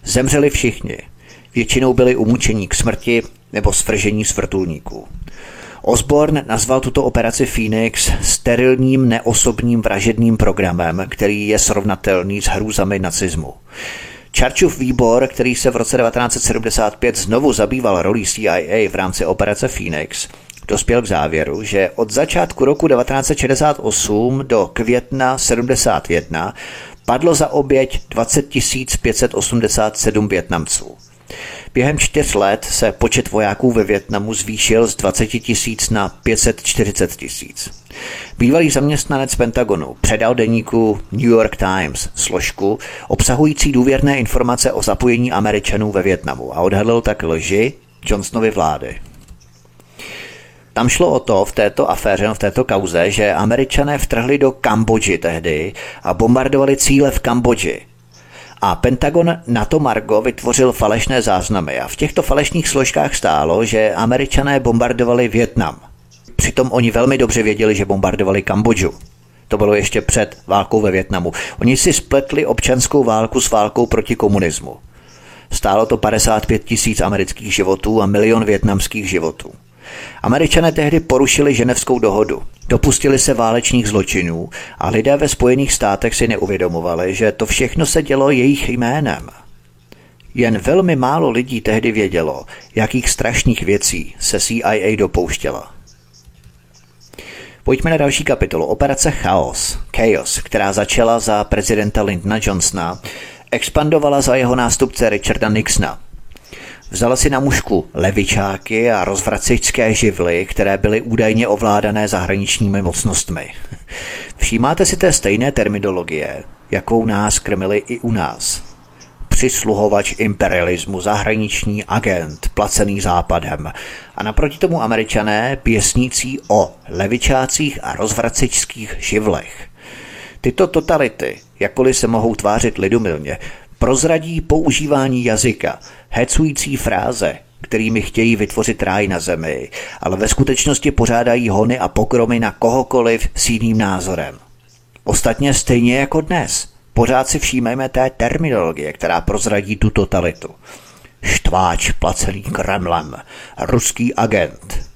Zemřeli všichni. Většinou byli umučení k smrti nebo svržení z vrtulníků. Osborne nazval tuto operaci Phoenix sterilním neosobním vražedným programem, který je srovnatelný s hrůzami nacismu. Churchův výbor, který se v roce 1975 znovu zabýval rolí CIA v rámci operace Phoenix, dospěl k závěru, že od začátku roku 1968 do května 71 padlo za oběť 20 587 Větnamců. Během čtyř let se počet vojáků ve Větnamu zvýšil z 20 tisíc na 540 tisíc. Bývalý zaměstnanec Pentagonu předal deníku New York Times složku obsahující důvěrné informace o zapojení Američanů ve Větnamu a odhalil tak lži Johnsonovy vlády. Tam šlo o to v této aféře, v této kauze, že američané vtrhli do Kambodži tehdy a bombardovali cíle v Kambodži, a Pentagon na to Margo vytvořil falešné záznamy a v těchto falešných složkách stálo, že američané bombardovali Větnam. Přitom oni velmi dobře věděli, že bombardovali Kambodžu. To bylo ještě před válkou ve Větnamu. Oni si spletli občanskou válku s válkou proti komunismu. Stálo to 55 tisíc amerických životů a milion větnamských životů. Američané tehdy porušili ženevskou dohodu. Dopustili se válečných zločinů a lidé ve Spojených státech si neuvědomovali, že to všechno se dělo jejich jménem. Jen velmi málo lidí tehdy vědělo, jakých strašných věcí se CIA dopouštěla. Pojďme na další kapitolu. Operace Chaos, Chaos, která začala za prezidenta Lyndona Johnsona, expandovala za jeho nástupce Richarda Nixona. Vzala si na mužku levičáky a rozvracičské živly, které byly údajně ovládané zahraničními mocnostmi. Všímáte si té stejné terminologie, jakou nás krmili i u nás. Přisluhovač imperialismu, zahraniční agent, placený západem. A naproti tomu američané pěsnící o levičácích a rozvracičských živlech. Tyto totality, jakkoliv se mohou tvářit lidumilně, prozradí používání jazyka, hecující fráze, kterými chtějí vytvořit ráj na zemi, ale ve skutečnosti pořádají hony a pokromy na kohokoliv s jiným názorem. Ostatně stejně jako dnes. Pořád si všímejme té terminologie, která prozradí tu totalitu. Štváč placený Kremlem, ruský agent,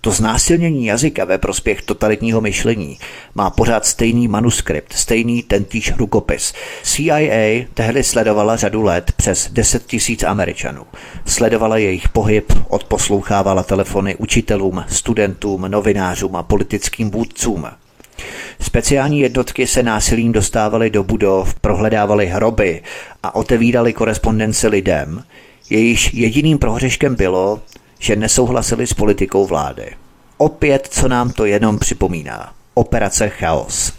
to znásilnění jazyka ve prospěch totalitního myšlení má pořád stejný manuskript, stejný tentýž rukopis. CIA tehdy sledovala řadu let přes 10 tisíc Američanů. Sledovala jejich pohyb, odposlouchávala telefony učitelům, studentům, novinářům a politickým vůdcům. Speciální jednotky se násilím dostávaly do budov, prohledávaly hroby a otevíraly korespondence lidem, jejíž jediným prohřeškem bylo, že nesouhlasili s politikou vlády. Opět, co nám to jenom připomíná. Operace Chaos.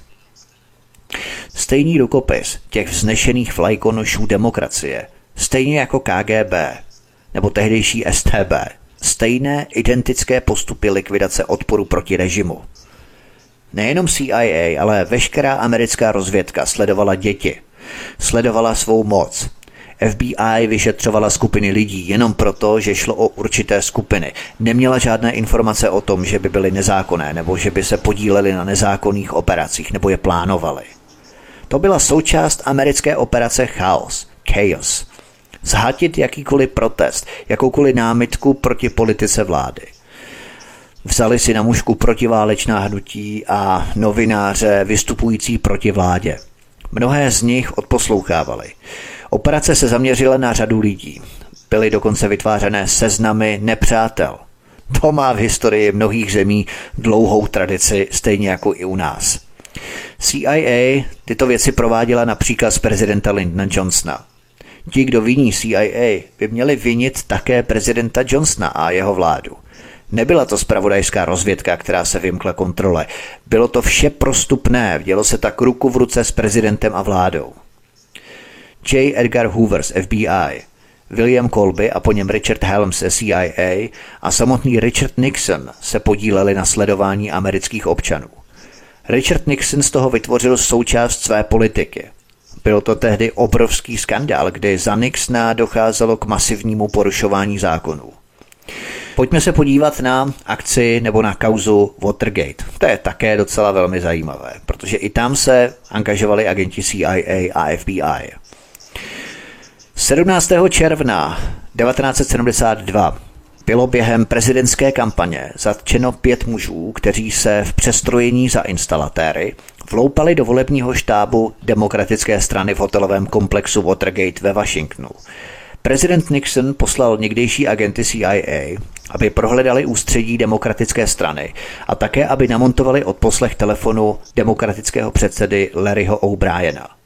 Stejný rukopis těch vznešených vlajkonošů demokracie, stejně jako KGB nebo tehdejší STB, stejné identické postupy likvidace odporu proti režimu. Nejenom CIA, ale veškerá americká rozvědka sledovala děti, sledovala svou moc, FBI vyšetřovala skupiny lidí jenom proto, že šlo o určité skupiny. Neměla žádné informace o tom, že by byly nezákonné nebo že by se podíleli na nezákonných operacích nebo je plánovali. To byla součást americké operace Chaos, Chaos. Zhatit jakýkoliv protest, jakoukoliv námitku proti politice vlády. Vzali si na mužku protiválečná hnutí a novináře vystupující proti vládě. Mnohé z nich odposlouchávali. Operace se zaměřila na řadu lidí. Byly dokonce vytvářené seznamy nepřátel. To má v historii mnohých zemí dlouhou tradici, stejně jako i u nás. CIA tyto věci prováděla na příkaz prezidenta Lyndona Johnsona. Ti, kdo viní CIA, by měli vinit také prezidenta Johnsona a jeho vládu. Nebyla to spravodajská rozvědka, která se vymkla kontrole. Bylo to vše prostupné, dělo se tak ruku v ruce s prezidentem a vládou. J. Edgar Hoover z FBI, William Colby a po něm Richard Helms ze CIA a samotný Richard Nixon se podíleli na sledování amerických občanů. Richard Nixon z toho vytvořil součást své politiky. Byl to tehdy obrovský skandál, kdy za Nixona docházelo k masivnímu porušování zákonů. Pojďme se podívat na akci nebo na kauzu Watergate. To je také docela velmi zajímavé, protože i tam se angažovali agenti CIA a FBI. 17. června 1972 bylo během prezidentské kampaně zatčeno pět mužů, kteří se v přestrojení za instalatéry vloupali do volebního štábu demokratické strany v hotelovém komplexu Watergate ve Washingtonu. Prezident Nixon poslal někdejší agenty CIA, aby prohledali ústředí demokratické strany a také, aby namontovali odposlech telefonu demokratického předsedy Larryho O'Briena.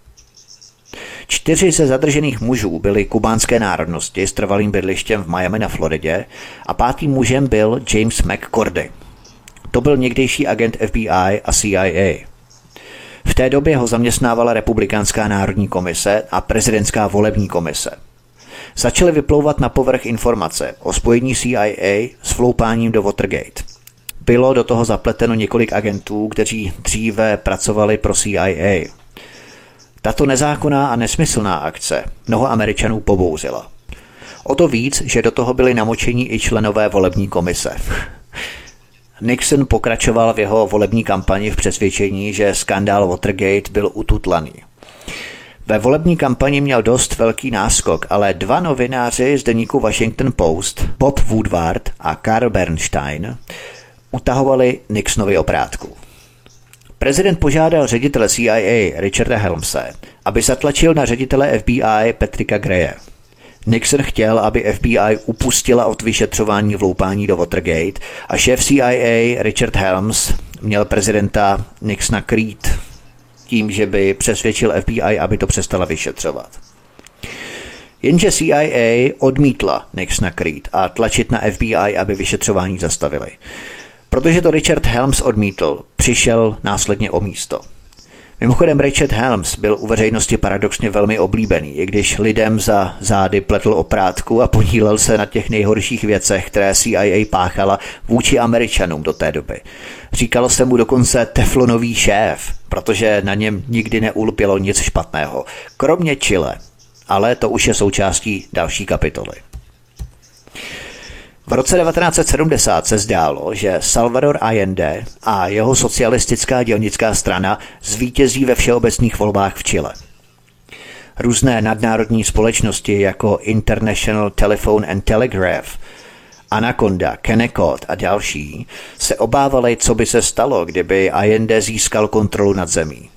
Čtyři ze zadržených mužů byli kubánské národnosti s trvalým bydlištěm v Miami na Floridě a pátým mužem byl James McCordy. To byl někdejší agent FBI a CIA. V té době ho zaměstnávala Republikánská národní komise a prezidentská volební komise. Začaly vyplouvat na povrch informace o spojení CIA s vloupáním do Watergate. Bylo do toho zapleteno několik agentů, kteří dříve pracovali pro CIA. Tato nezákonná a nesmyslná akce mnoho Američanů pobouřila. O to víc, že do toho byli namočení i členové volební komise. Nixon pokračoval v jeho volební kampani v přesvědčení, že skandál Watergate byl ututlaný. Ve volební kampani měl dost velký náskok, ale dva novináři z deníku Washington Post, Bob Woodward a Carl Bernstein, utahovali Nixonovi oprátku. Prezident požádal ředitele CIA Richarda Helmse, aby zatlačil na ředitele FBI Petrika Greje. Nixon chtěl, aby FBI upustila od vyšetřování vloupání do Watergate a šéf CIA Richard Helms měl prezidenta Nixona krýt tím, že by přesvědčil FBI, aby to přestala vyšetřovat. Jenže CIA odmítla Nixona krýt a tlačit na FBI, aby vyšetřování zastavili. Protože to Richard Helms odmítl, přišel následně o místo – Mimochodem Richard Helms byl u veřejnosti paradoxně velmi oblíbený, i když lidem za zády pletl oprátku a podílel se na těch nejhorších věcech, které CIA páchala vůči Američanům do té doby. Říkalo se mu dokonce teflonový šéf, protože na něm nikdy neulpělo nic špatného, kromě Chile. Ale to už je součástí další kapitoly. V roce 1970 se zdálo, že Salvador Allende a jeho socialistická dělnická strana zvítězí ve všeobecných volbách v Chile. Různé nadnárodní společnosti jako International Telephone and Telegraph, Anaconda, Kennecott a další se obávali, co by se stalo, kdyby Allende získal kontrolu nad zemí.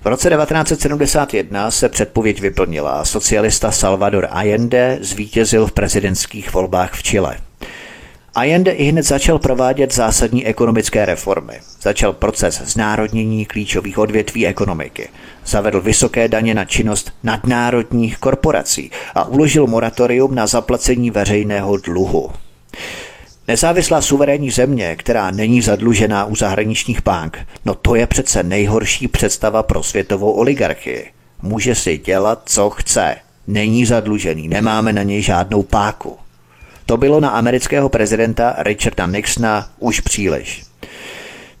V roce 1971 se předpověď vyplnila. Socialista Salvador Allende zvítězil v prezidentských volbách v Chile. Allende i hned začal provádět zásadní ekonomické reformy. Začal proces znárodnění klíčových odvětví ekonomiky. Zavedl vysoké daně na činnost nadnárodních korporací a uložil moratorium na zaplacení veřejného dluhu. Nezávislá suverénní země, která není zadlužená u zahraničních bank, no to je přece nejhorší představa pro světovou oligarchii. Může si dělat, co chce. Není zadlužený, nemáme na něj žádnou páku. To bylo na amerického prezidenta Richarda Nixona už příliš.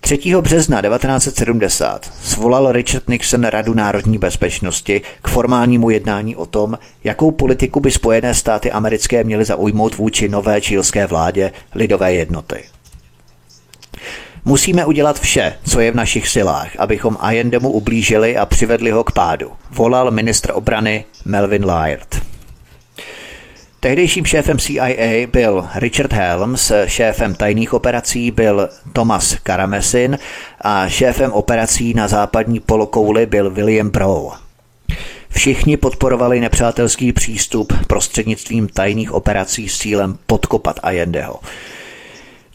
3. března 1970 svolal Richard Nixon Radu národní bezpečnosti k formálnímu jednání o tom, jakou politiku by Spojené státy americké měly zaujmout vůči nové čílské vládě lidové jednoty. Musíme udělat vše, co je v našich silách, abychom Allendemu ublížili a přivedli ho k pádu, volal ministr obrany Melvin Laird. Tehdejším šéfem CIA byl Richard Helms, šéfem tajných operací byl Thomas Karamesin a šéfem operací na západní polokouli byl William Brow. Všichni podporovali nepřátelský přístup prostřednictvím tajných operací s cílem podkopat Allendeho.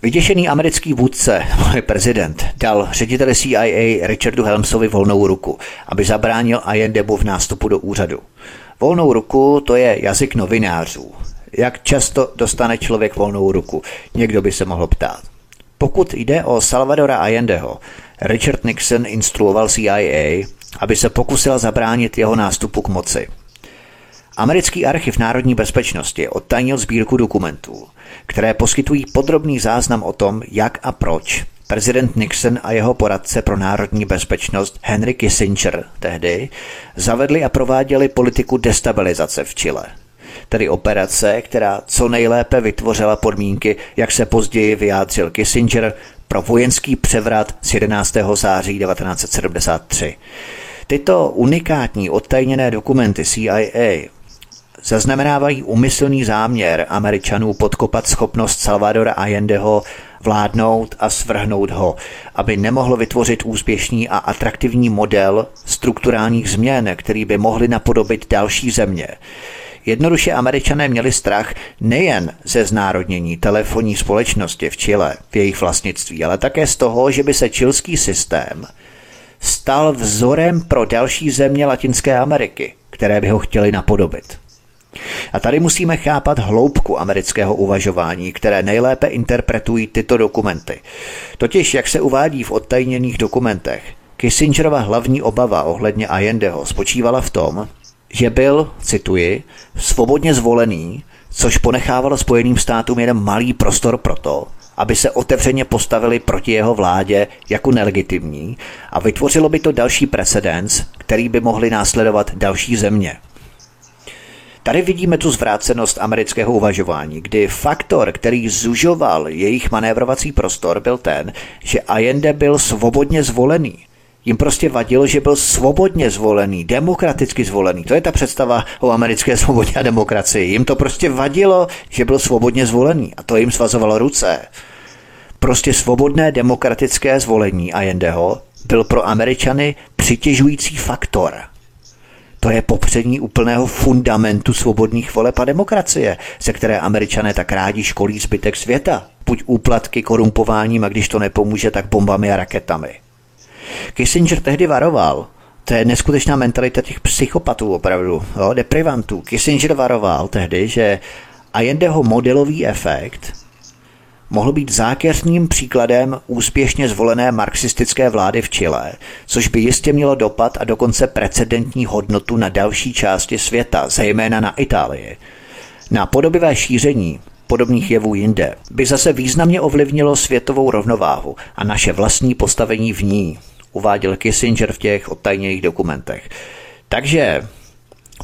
Vyděšený americký vůdce, prezident, dal řediteli CIA Richardu Helmsovi volnou ruku, aby zabránil Allendemu v nástupu do úřadu. Volnou ruku to je jazyk novinářů. Jak často dostane člověk volnou ruku? Někdo by se mohl ptát. Pokud jde o Salvadora Allendeho, Richard Nixon instruoval CIA, aby se pokusil zabránit jeho nástupu k moci. Americký archiv národní bezpečnosti odtajnil sbírku dokumentů, které poskytují podrobný záznam o tom, jak a proč prezident Nixon a jeho poradce pro národní bezpečnost Henry Kissinger tehdy zavedli a prováděli politiku destabilizace v Chile. Tedy operace, která co nejlépe vytvořila podmínky, jak se později vyjádřil Kissinger, pro vojenský převrat z 11. září 1973. Tyto unikátní odtajněné dokumenty CIA zaznamenávají umyslný záměr Američanů podkopat schopnost Salvadora Allendeho vládnout a svrhnout ho, aby nemohl vytvořit úspěšný a atraktivní model strukturálních změn, který by mohly napodobit další země. Jednoduše američané měli strach nejen ze znárodnění telefonní společnosti v Chile, v jejich vlastnictví, ale také z toho, že by se čilský systém stal vzorem pro další země Latinské Ameriky, které by ho chtěli napodobit. A tady musíme chápat hloubku amerického uvažování, které nejlépe interpretují tyto dokumenty. Totiž, jak se uvádí v odtajněných dokumentech, Kissingerova hlavní obava ohledně Allendeho spočívala v tom, že byl, cituji, svobodně zvolený, což ponechávalo Spojeným státům jeden malý prostor pro to, aby se otevřeně postavili proti jeho vládě jako nelegitimní a vytvořilo by to další precedens, který by mohli následovat další země. Tady vidíme tu zvrácenost amerického uvažování, kdy faktor, který zužoval jejich manévrovací prostor, byl ten, že Allende byl svobodně zvolený. Jim prostě vadilo, že byl svobodně zvolený, demokraticky zvolený. To je ta představa o americké svobodě a demokracii. Jim to prostě vadilo, že byl svobodně zvolený a to jim svazovalo ruce. Prostě svobodné demokratické zvolení Allendeho byl pro Američany přitěžující faktor. To je popřední úplného fundamentu svobodných voleb a demokracie, ze které američané tak rádi školí zbytek světa. Buď úplatky korumpováním a když to nepomůže, tak bombami a raketami. Kissinger tehdy varoval, to je neskutečná mentalita těch psychopatů opravdu, jo, deprivantů. Kissinger varoval tehdy, že Allendeho modelový efekt mohl být zákeřným příkladem úspěšně zvolené marxistické vlády v Chile, což by jistě mělo dopad a dokonce precedentní hodnotu na další části světa, zejména na Itálii. Na podobivé šíření podobných jevů jinde by zase významně ovlivnilo světovou rovnováhu a naše vlastní postavení v ní, uváděl Kissinger v těch odtajněných dokumentech. Takže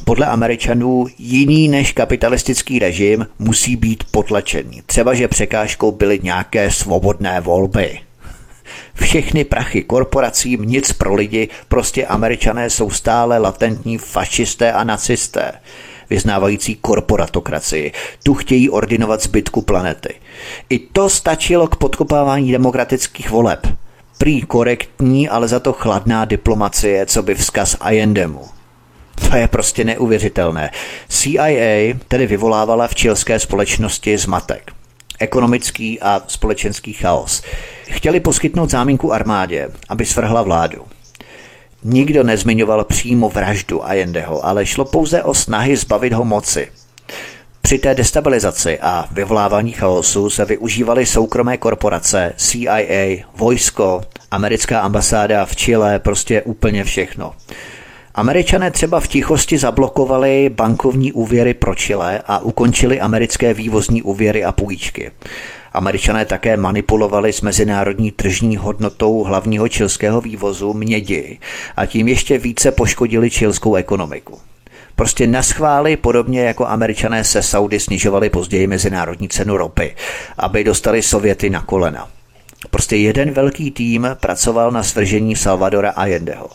podle Američanů jiný než kapitalistický režim musí být potlačený. Třeba, že překážkou byly nějaké svobodné volby. Všechny prachy korporacím, nic pro lidi, prostě američané jsou stále latentní fašisté a nacisté, vyznávající korporatokracii. Tu chtějí ordinovat zbytku planety. I to stačilo k podkopávání demokratických voleb. Prý korektní, ale za to chladná diplomacie, co by vzkaz Allendemu. To je prostě neuvěřitelné. CIA tedy vyvolávala v čilské společnosti zmatek. Ekonomický a společenský chaos. Chtěli poskytnout záminku armádě, aby svrhla vládu. Nikdo nezmiňoval přímo vraždu Allendeho, ale šlo pouze o snahy zbavit ho moci. Při té destabilizaci a vyvolávání chaosu se využívaly soukromé korporace, CIA, vojsko, americká ambasáda v Chile, prostě úplně všechno. Američané třeba v tichosti zablokovali bankovní úvěry pro Chile a ukončili americké vývozní úvěry a půjčky. Američané také manipulovali s mezinárodní tržní hodnotou hlavního čilského vývozu mědi a tím ještě více poškodili čilskou ekonomiku. Prostě naschváli, podobně jako američané se Saudy snižovali později mezinárodní cenu ropy, aby dostali Sověty na kolena. Prostě jeden velký tým pracoval na svržení Salvadora Allendeho.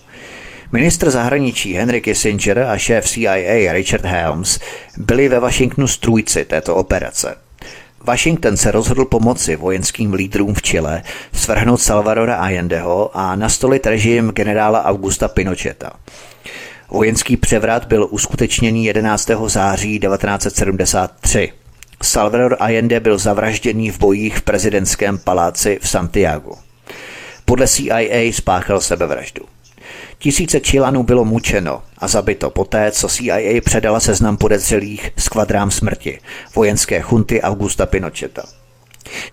Ministr zahraničí Henry Kissinger a šéf CIA Richard Helms byli ve Washingtonu strůjci této operace. Washington se rozhodl pomoci vojenským lídrům v Chile svrhnout Salvadora Allendeho a nastolit režim generála Augusta Pinocheta. Vojenský převrat byl uskutečněný 11. září 1973. Salvador Allende byl zavražděný v bojích v prezidentském paláci v Santiago. Podle CIA spáchal sebevraždu. Tisíce Čilanů bylo mučeno a zabito poté, co CIA předala seznam podezřelých s kvadrám smrti, vojenské chunty Augusta Pinocheta.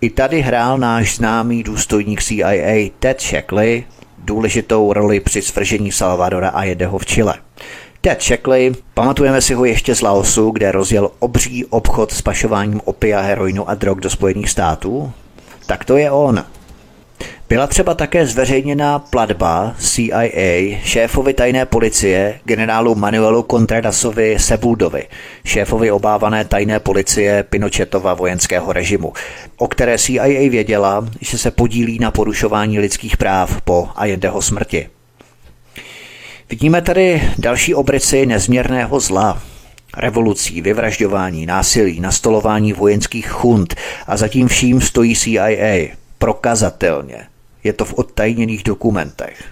I tady hrál náš známý důstojník CIA Ted Shackley důležitou roli při svržení Salvadora a jedeho v Chile. Ted Shackley, pamatujeme si ho ještě z Laosu, kde rozjel obří obchod s pašováním opia, heroinu a drog do Spojených států? Tak to je on. Byla třeba také zveřejněna platba CIA šéfovi tajné policie generálu Manuelu Contradasovi Sebuldovi, šéfovi obávané tajné policie Pinochetova vojenského režimu, o které CIA věděla, že se podílí na porušování lidských práv po Allendeho smrti. Vidíme tady další obrici nezměrného zla, revolucí, vyvražďování, násilí, nastolování vojenských chunt a zatím vším stojí CIA, prokazatelně – je to v odtajněných dokumentech.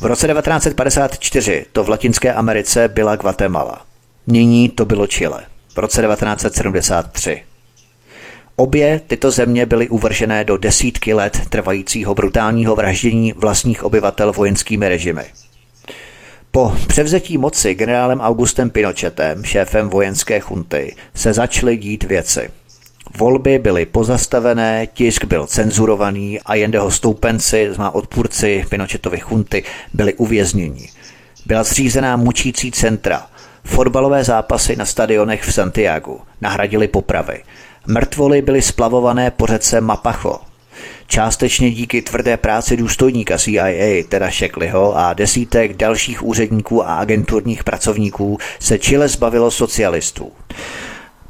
V roce 1954 to v Latinské Americe byla Guatemala. Nyní to bylo Chile. V roce 1973. Obě tyto země byly uvržené do desítky let trvajícího brutálního vraždění vlastních obyvatel vojenskými režimy. Po převzetí moci generálem Augustem Pinochetem, šéfem vojenské chunty, se začaly dít věci – Volby byly pozastavené, tisk byl cenzurovaný a jen jeho stoupenci, má odpůrci Pinochetovy chunty, byli uvězněni. Byla zřízená mučící centra. Fotbalové zápasy na stadionech v Santiago nahradili popravy. Mrtvoly byly splavované po řece Mapacho. Částečně díky tvrdé práci důstojníka CIA, teda Shackleyho a desítek dalších úředníků a agenturních pracovníků se Chile zbavilo socialistů.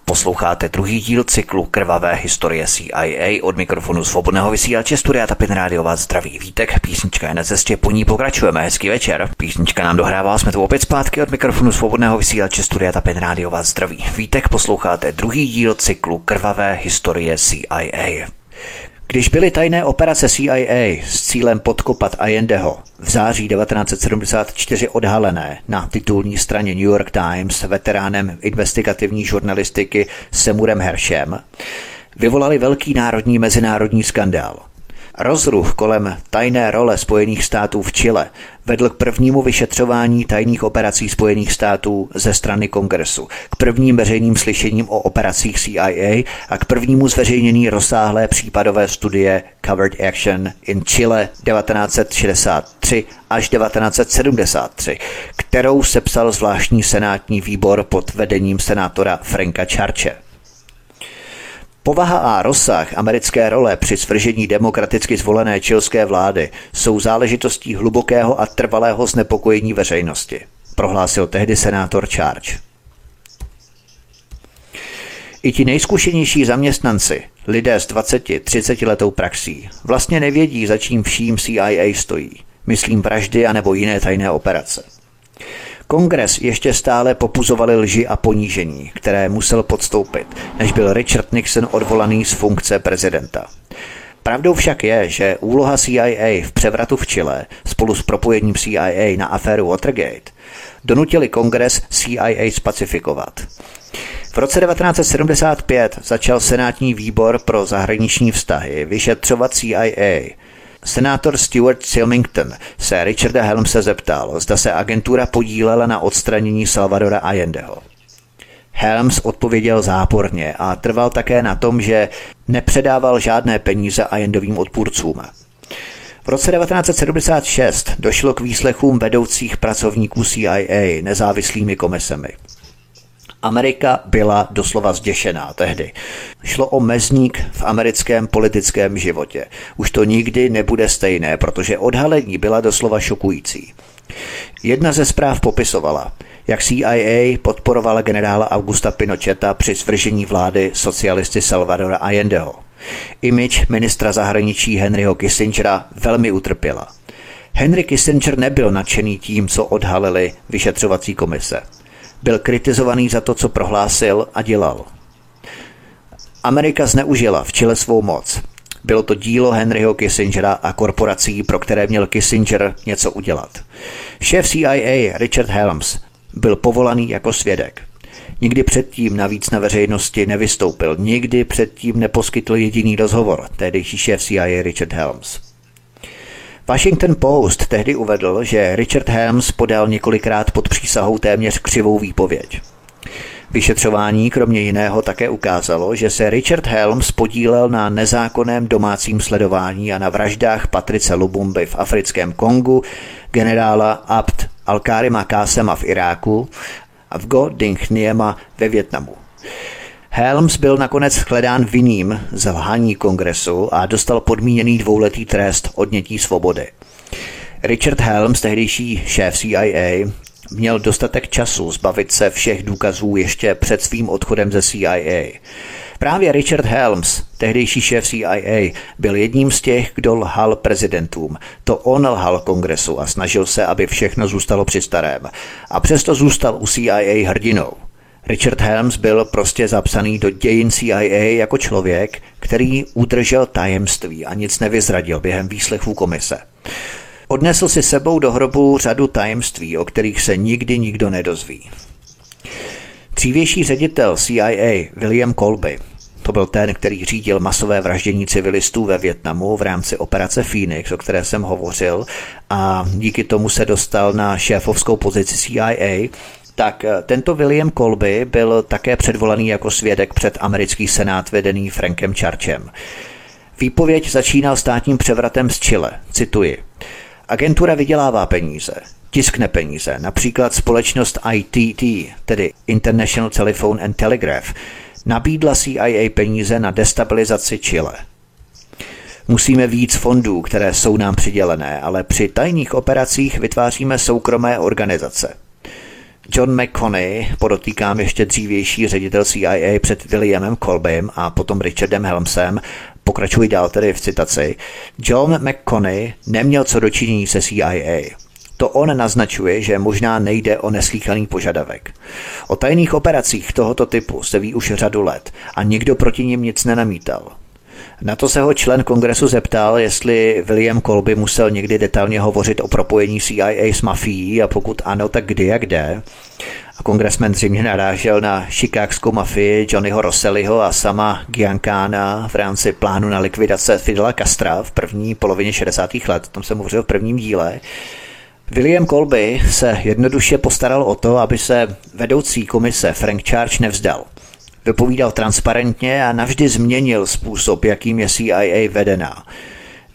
Posloucháte druhý díl cyklu Krvavé historie CIA od mikrofonu svobodného vysílače Studia Tapin Rádio vás zdraví vítek, písnička je na cestě, po ní pokračujeme, hezký večer. Písnička nám dohrává, jsme tu opět zpátky od mikrofonu svobodného vysílače Studia Tapin Rádio vás zdraví vítek, posloucháte druhý díl cyklu Krvavé historie CIA. Když byly tajné operace CIA s cílem podkopat Allendeho v září 1974 odhalené na titulní straně New York Times veteránem investigativní žurnalistiky Semurem Heršem, vyvolali velký národní mezinárodní skandál. Rozruch kolem tajné role Spojených států v Chile vedl k prvnímu vyšetřování tajných operací Spojených států ze strany kongresu, k prvním veřejným slyšením o operacích CIA a k prvnímu zveřejnění rozsáhlé případové studie Covered Action in Chile 1963 až 1973, kterou sepsal zvláštní senátní výbor pod vedením senátora Franka Charche. Povaha a rozsah americké role při svržení demokraticky zvolené čilské vlády jsou záležitostí hlubokého a trvalého znepokojení veřejnosti, prohlásil tehdy senátor Charge. I ti nejzkušenější zaměstnanci, lidé s 20-30 letou praxí, vlastně nevědí, za čím vším CIA stojí. Myslím vraždy anebo jiné tajné operace. Kongres ještě stále popuzovali lži a ponížení, které musel podstoupit, než byl Richard Nixon odvolaný z funkce prezidenta. Pravdou však je, že úloha CIA v převratu v Chile spolu s propojením CIA na aféru Watergate donutili kongres CIA spacifikovat. V roce 1975 začal Senátní výbor pro zahraniční vztahy vyšetřovat CIA Senátor Stuart Silmington se Richarda Helmse zeptal, zda se agentura podílela na odstranění Salvadora Allendeho. Helms odpověděl záporně a trval také na tom, že nepředával žádné peníze Allendovým odpůrcům. V roce 1976 došlo k výslechům vedoucích pracovníků CIA nezávislými komisemi. Amerika byla doslova zděšená tehdy. Šlo o mezník v americkém politickém životě. Už to nikdy nebude stejné, protože odhalení byla doslova šokující. Jedna ze zpráv popisovala, jak CIA podporovala generála Augusta Pinocheta při svržení vlády socialisty Salvadora Allendeho. Image ministra zahraničí Henryho Kissingera velmi utrpěla. Henry Kissinger nebyl nadšený tím, co odhalili vyšetřovací komise. Byl kritizovaný za to, co prohlásil a dělal. Amerika zneužila v Chile svou moc. Bylo to dílo Henryho Kissingera a korporací, pro které měl Kissinger něco udělat. Šéf CIA Richard Helms byl povolaný jako svědek. Nikdy předtím navíc na veřejnosti nevystoupil, nikdy předtím neposkytl jediný rozhovor, tehdejší šéf CIA Richard Helms. Washington Post tehdy uvedl, že Richard Helms podal několikrát pod přísahou téměř křivou výpověď. Vyšetřování kromě jiného také ukázalo, že se Richard Helms podílel na nezákonném domácím sledování a na vraždách Patrice Lubumby v africkém Kongu, generála Abd al-Karima Kásema v Iráku a v Go Ding Niema ve Větnamu. Helms byl nakonec shledán vinným z lhaní kongresu a dostal podmíněný dvouletý trest odnětí svobody. Richard Helms, tehdejší šéf CIA, měl dostatek času zbavit se všech důkazů ještě před svým odchodem ze CIA. Právě Richard Helms, tehdejší šéf CIA, byl jedním z těch, kdo lhal prezidentům. To on lhal kongresu a snažil se, aby všechno zůstalo při starém. A přesto zůstal u CIA hrdinou. Richard Helms byl prostě zapsaný do dějin CIA jako člověk, který udržel tajemství a nic nevyzradil během výslechů komise. Odnesl si sebou do hrobu řadu tajemství, o kterých se nikdy nikdo nedozví. Dřívější ředitel CIA William Colby, to byl ten, který řídil masové vraždění civilistů ve Větnamu v rámci operace Phoenix, o které jsem hovořil, a díky tomu se dostal na šéfovskou pozici CIA, tak eh, tento William Colby byl také předvolaný jako svědek před americký senát vedený Frankem Charchem. Výpověď začínal státním převratem z Chile. Cituji. Agentura vydělává peníze, tiskne peníze, například společnost ITT, tedy International Telephone and Telegraph, nabídla CIA peníze na destabilizaci Chile. Musíme víc fondů, které jsou nám přidělené, ale při tajných operacích vytváříme soukromé organizace. John McConney, podotýkám ještě dřívější ředitel CIA před Williamem Colbym a potom Richardem Helmsem, pokračuji dál tedy v citaci, John McConney neměl co dočinění se CIA. To on naznačuje, že možná nejde o neslíchaný požadavek. O tajných operacích tohoto typu se ví už řadu let a nikdo proti nim nic nenamítal. Na to se ho člen kongresu zeptal, jestli William Colby musel někdy detailně hovořit o propojení CIA s mafií a pokud ano, tak kdy a kde. A kongresmen zřejmě narážel na šikákskou mafii Johnnyho Rosselliho a sama Giancana v rámci plánu na likvidace Fidela Castra v první polovině 60. let, o tom jsem hovořil v prvním díle. William Colby se jednoduše postaral o to, aby se vedoucí komise Frank Charge nevzdal. Vypovídal transparentně a navždy změnil způsob, jakým je CIA vedená.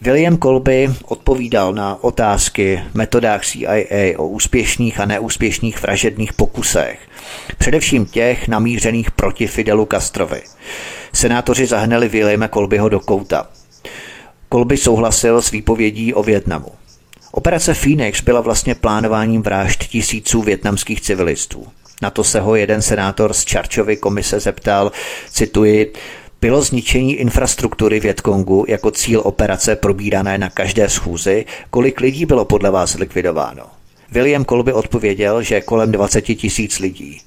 William Colby odpovídal na otázky metodách CIA o úspěšných a neúspěšných vražedných pokusech, především těch namířených proti Fidelu Castrovi. Senátoři zahnali Williama Colbyho do kouta. Colby souhlasil s výpovědí o Větnamu. Operace Phoenix byla vlastně plánováním vražd tisíců větnamských civilistů. Na to se ho jeden senátor z Čarčovy komise zeptal, cituji, bylo zničení infrastruktury Větkongu jako cíl operace probírané na každé schůzi, kolik lidí bylo podle vás zlikvidováno? William Colby odpověděl, že kolem 20 tisíc lidí.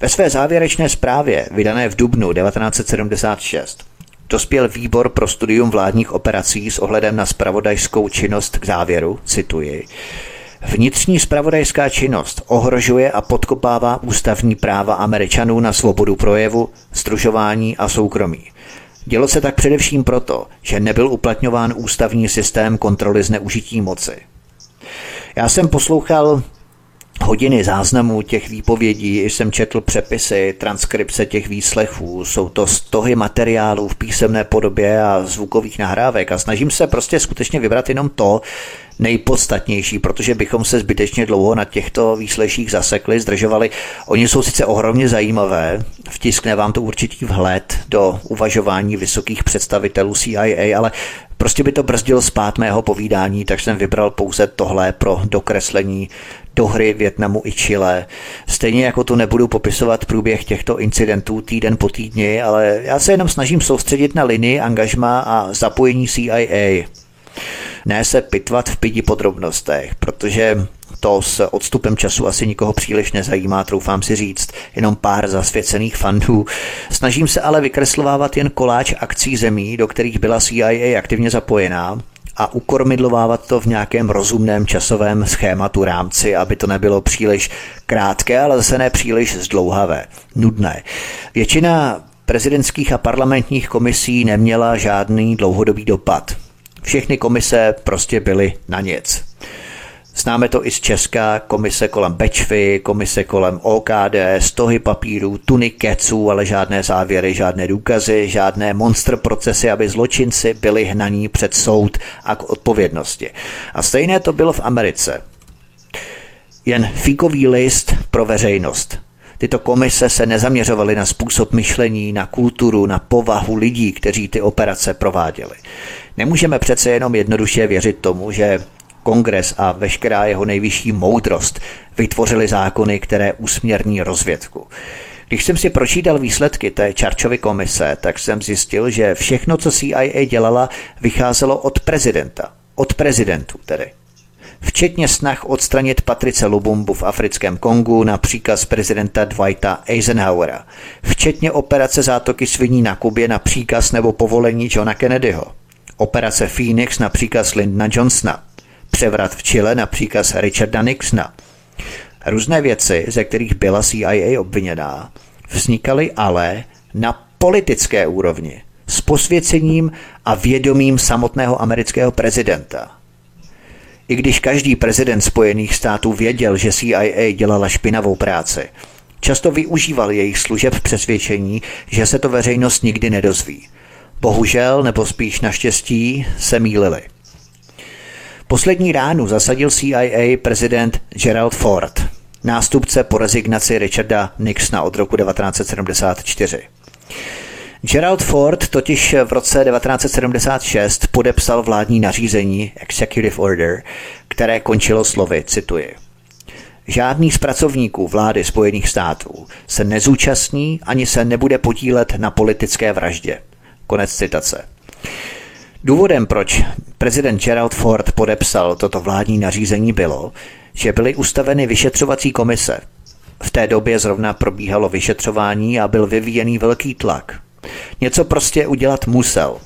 Ve své závěrečné zprávě, vydané v dubnu 1976, dospěl výbor pro studium vládních operací s ohledem na spravodajskou činnost k závěru, cituji, Vnitřní spravodajská činnost ohrožuje a podkopává ústavní práva Američanů na svobodu projevu, združování a soukromí. Dělo se tak především proto, že nebyl uplatňován ústavní systém kontroly zneužití moci. Já jsem poslouchal hodiny záznamů těch výpovědí, jsem četl přepisy, transkripce těch výslechů, jsou to stohy materiálů v písemné podobě a zvukových nahrávek a snažím se prostě skutečně vybrat jenom to nejpodstatnější, protože bychom se zbytečně dlouho na těchto výsleších zasekli, zdržovali. Oni jsou sice ohromně zajímavé, vtiskne vám to určitý vhled do uvažování vysokých představitelů CIA, ale prostě by to brzdilo spát mého povídání, tak jsem vybral pouze tohle pro dokreslení do hry Větnamu i Chile. Stejně jako tu nebudu popisovat průběh těchto incidentů týden po týdni, ale já se jenom snažím soustředit na linii angažma a zapojení CIA. Ne se pitvat v pidi podrobnostech, protože to s odstupem času asi nikoho příliš nezajímá, troufám si říct, jenom pár zasvěcených fandů. Snažím se ale vykreslovávat jen koláč akcí zemí, do kterých byla CIA aktivně zapojená a ukormidlovávat to v nějakém rozumném časovém schématu rámci, aby to nebylo příliš krátké, ale zase ne příliš zdlouhavé, nudné. Většina prezidentských a parlamentních komisí neměla žádný dlouhodobý dopad. Všechny komise prostě byly na nic. Známe to i z Česka, komise kolem Bečvy, komise kolem OKD, stohy papírů, tuny keců, ale žádné závěry, žádné důkazy, žádné monster procesy, aby zločinci byli hnaní před soud a k odpovědnosti. A stejné to bylo v Americe. Jen fíkový list pro veřejnost. Tyto komise se nezaměřovaly na způsob myšlení, na kulturu, na povahu lidí, kteří ty operace prováděli. Nemůžeme přece jenom jednoduše věřit tomu, že kongres a veškerá jeho nejvyšší moudrost vytvořili zákony, které usměrní rozvědku. Když jsem si pročítal výsledky té Čarčovy komise, tak jsem zjistil, že všechno, co CIA dělala, vycházelo od prezidenta. Od prezidentů tedy. Včetně snah odstranit Patrice Lubumbu v africkém Kongu na příkaz prezidenta Dwighta Eisenhowera. Včetně operace zátoky sviní na Kubě na příkaz nebo povolení Johna Kennedyho. Operace Phoenix na příkaz Lyndona Johnsona převrat v Chile na příkaz Richarda Nixona. Různé věci, ze kterých byla CIA obviněná, vznikaly ale na politické úrovni s posvěcením a vědomím samotného amerického prezidenta. I když každý prezident Spojených států věděl, že CIA dělala špinavou práci, často využíval jejich služeb přesvědčení, že se to veřejnost nikdy nedozví. Bohužel, nebo spíš naštěstí, se mýlili. Poslední ránu zasadil CIA prezident Gerald Ford, nástupce po rezignaci Richarda Nixona od roku 1974. Gerald Ford totiž v roce 1976 podepsal vládní nařízení Executive Order, které končilo slovy, cituji. Žádný z pracovníků vlády Spojených států se nezúčastní ani se nebude podílet na politické vraždě. Konec citace. Důvodem, proč prezident Gerald Ford podepsal toto vládní nařízení bylo, že byly ustaveny vyšetřovací komise. V té době zrovna probíhalo vyšetřování a byl vyvíjený velký tlak. Něco prostě udělat musel.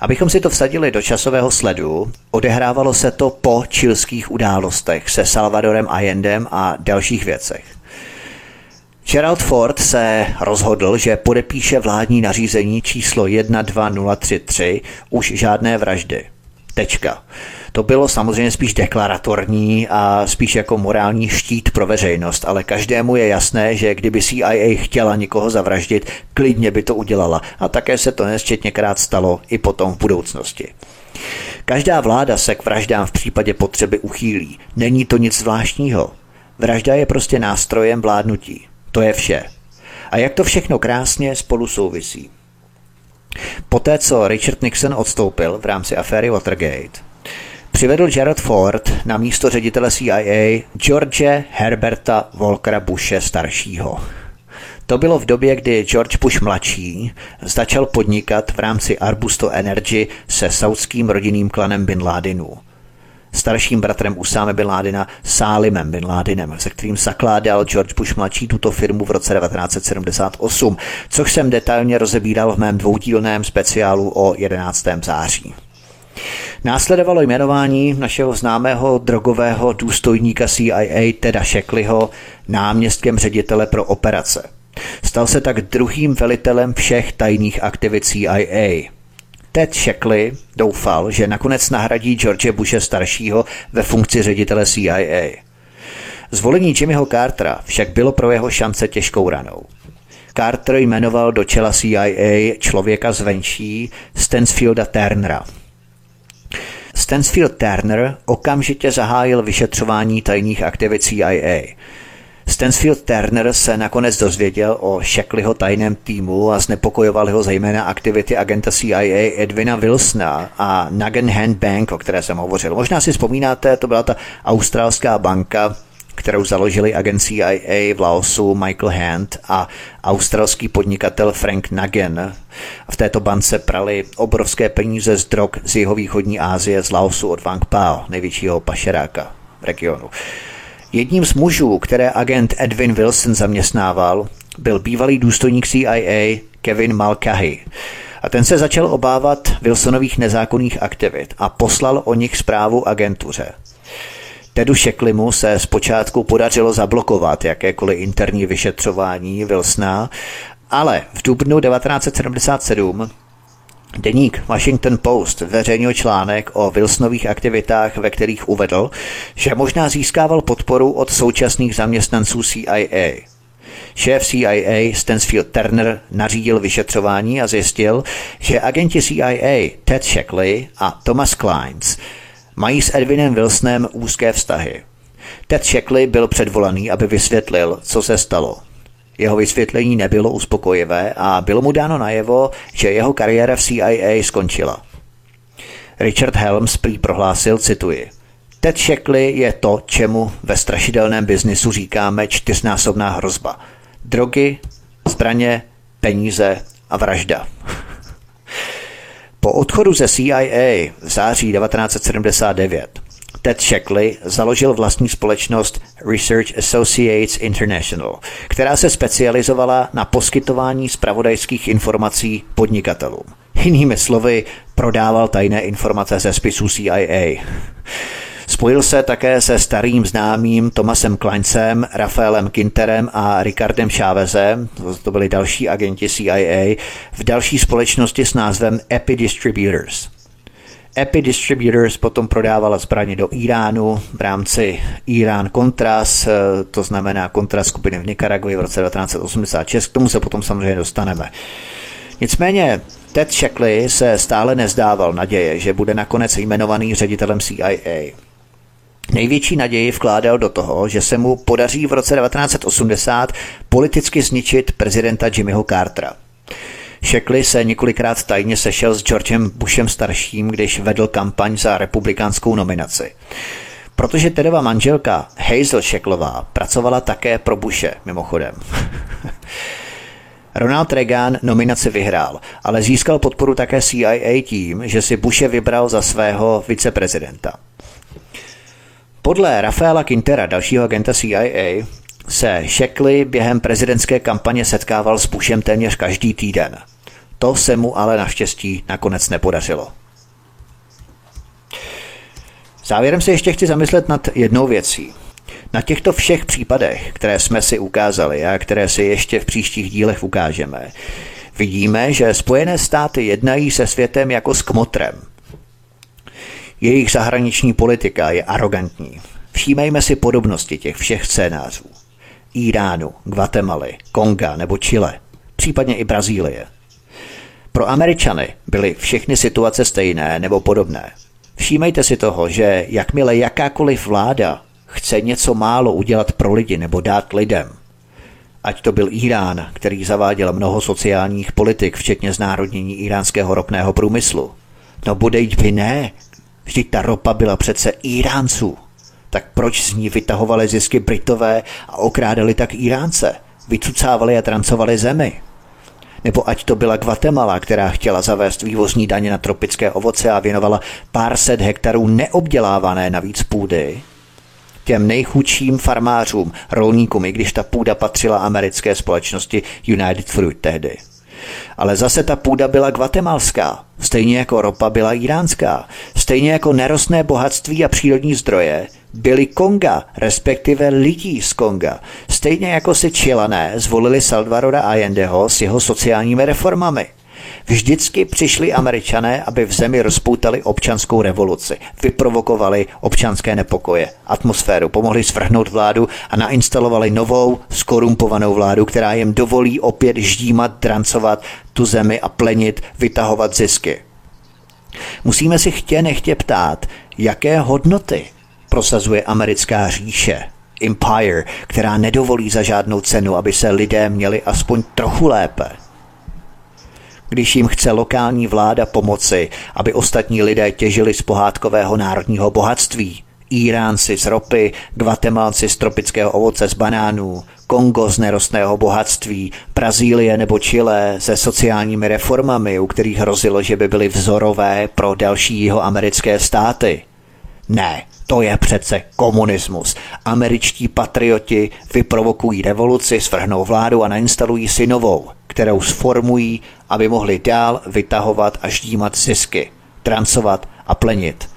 Abychom si to vsadili do časového sledu, odehrávalo se to po čilských událostech se Salvadorem Allendem a dalších věcech. Gerald Ford se rozhodl, že podepíše vládní nařízení číslo 12033 už žádné vraždy. Tečka. To bylo samozřejmě spíš deklaratorní a spíš jako morální štít pro veřejnost, ale každému je jasné, že kdyby CIA chtěla někoho zavraždit, klidně by to udělala a také se to nesčetněkrát stalo i potom v budoucnosti. Každá vláda se k vraždám v případě potřeby uchýlí. Není to nic zvláštního. Vražda je prostě nástrojem vládnutí. To je vše. A jak to všechno krásně spolu souvisí. Poté, co Richard Nixon odstoupil v rámci aféry Watergate, přivedl Gerald Ford na místo ředitele CIA George Herberta Volkera Bushe staršího. To bylo v době, kdy George Bush mladší začal podnikat v rámci Arbusto Energy se saudským rodinným klanem Bin Ládinů starším bratrem Usáme Bin Ládina Sálimem Bin Ládinem, se kterým zakládal George Bush mladší tuto firmu v roce 1978, což jsem detailně rozebíral v mém dvoudílném speciálu o 11. září. Následovalo jmenování našeho známého drogového důstojníka CIA Teda Shackleyho náměstkem ředitele pro operace. Stal se tak druhým velitelem všech tajných aktivit CIA. Ted Shackley doufal, že nakonec nahradí George Bushe staršího ve funkci ředitele CIA. Zvolení Jimmyho Cartera však bylo pro jeho šance těžkou ranou. Carter jmenoval do čela CIA člověka zvenčí Stansfielda Turnera. Stansfield Turner okamžitě zahájil vyšetřování tajných aktivit CIA. Stansfield Turner se nakonec dozvěděl o Shackleyho tajném týmu a znepokojoval ho zejména aktivity agenta CIA Edwina Wilsona a Nugget Hand Bank, o které jsem hovořil. Možná si vzpomínáte, to byla ta australská banka, kterou založili agent CIA v Laosu Michael Hand a australský podnikatel Frank Nagen. V této bance prali obrovské peníze z drog z jeho východní Asie, z Laosu od Wang Pao, největšího pašeráka v regionu. Jedním z mužů, které agent Edwin Wilson zaměstnával, byl bývalý důstojník CIA Kevin Mulcahy. A ten se začal obávat Wilsonových nezákonných aktivit a poslal o nich zprávu agentuře. Tedu Šeklimu se zpočátku podařilo zablokovat jakékoliv interní vyšetřování Wilsona, ale v dubnu 1977 Deník Washington Post veřejnil článek o Wilsonových aktivitách, ve kterých uvedl, že možná získával podporu od současných zaměstnanců CIA. Šéf CIA Stansfield Turner nařídil vyšetřování a zjistil, že agenti CIA Ted Shackley a Thomas Kleins mají s Edwinem Wilsonem úzké vztahy. Ted Shackley byl předvolaný, aby vysvětlil, co se stalo. Jeho vysvětlení nebylo uspokojivé a bylo mu dáno najevo, že jeho kariéra v CIA skončila. Richard Helms prý prohlásil, cituji, Ted Shackley je to, čemu ve strašidelném biznisu říkáme čtyřnásobná hrozba. Drogy, zbraně, peníze a vražda. Po odchodu ze CIA v září 1979 Ted Shackley založil vlastní společnost Research Associates International, která se specializovala na poskytování spravodajských informací podnikatelům. Jinými slovy, prodával tajné informace ze spisů CIA. Spojil se také se starým známým Thomasem Kleinsem, Rafaelem Kinterem a Ricardem Chávezem, to byli další agenti CIA, v další společnosti s názvem Epi Distributors. Epi Distributors potom prodávala zbraně do Iránu v rámci Irán Contras, eh, to znamená Contras skupiny v Nikaraguji v roce 1986, k tomu se potom samozřejmě dostaneme. Nicméně Ted Shackley se stále nezdával naděje, že bude nakonec jmenovaný ředitelem CIA. Největší naději vkládal do toho, že se mu podaří v roce 1980 politicky zničit prezidenta Jimmyho Cartera. Shackley se několikrát tajně sešel s Georgem Bushem starším, když vedl kampaň za republikánskou nominaci. Protože Tedova manželka Hazel Shacklová pracovala také pro Bushe, mimochodem. Ronald Reagan nominaci vyhrál, ale získal podporu také CIA tím, že si Bushe vybral za svého viceprezidenta. Podle Rafaela Quintera, dalšího agenta CIA, se Shackley během prezidentské kampaně setkával s Bushem téměř každý týden. To se mu ale naštěstí nakonec nepodařilo. Závěrem se ještě chci zamyslet nad jednou věcí. Na těchto všech případech, které jsme si ukázali a které si ještě v příštích dílech ukážeme, vidíme, že Spojené státy jednají se světem jako s kmotrem. Jejich zahraniční politika je arrogantní. Všímejme si podobnosti těch všech scénářů. Iránu, Guatemaly, Konga nebo Chile, případně i Brazílie. Pro Američany byly všechny situace stejné nebo podobné. Všímejte si toho, že jakmile jakákoliv vláda chce něco málo udělat pro lidi nebo dát lidem, ať to byl Irán, který zaváděl mnoho sociálních politik, včetně znárodnění iránského ropného průmyslu. No budejť by ne, vždyť ta ropa byla přece Iránců. Tak proč z ní vytahovali zisky Britové a okrádali tak Iránce? Vycucávali a trancovali zemi. Nebo ať to byla Guatemala, která chtěla zavést vývozní daně na tropické ovoce a věnovala pár set hektarů neobdělávané navíc půdy, těm nejchudším farmářům, rolníkům, i když ta půda patřila americké společnosti United Fruit tehdy. Ale zase ta půda byla guatemalská, stejně jako ropa byla iránská, stejně jako nerostné bohatství a přírodní zdroje byli Konga, respektive lidí z Konga, stejně jako si Čilané zvolili Salvadora Allendeho s jeho sociálními reformami. Vždycky přišli američané, aby v zemi rozpoutali občanskou revoluci, vyprovokovali občanské nepokoje, atmosféru, pomohli svrhnout vládu a nainstalovali novou, skorumpovanou vládu, která jim dovolí opět ždímat, drancovat tu zemi a plenit, vytahovat zisky. Musíme si chtě nechtě ptát, jaké hodnoty prosazuje americká říše, empire, která nedovolí za žádnou cenu, aby se lidé měli aspoň trochu lépe. Když jim chce lokální vláda pomoci, aby ostatní lidé těžili z pohádkového národního bohatství, Iránci z ropy, Guatemalci z tropického ovoce z banánů, Kongo z nerostného bohatství, Brazílie nebo Chile se sociálními reformami, u kterých hrozilo, že by byly vzorové pro další jeho americké státy. Ne, to je přece komunismus. Američtí patrioti vyprovokují revoluci, svrhnou vládu a nainstalují si novou, kterou sformují, aby mohli dál vytahovat a ždímat zisky, trancovat a plenit.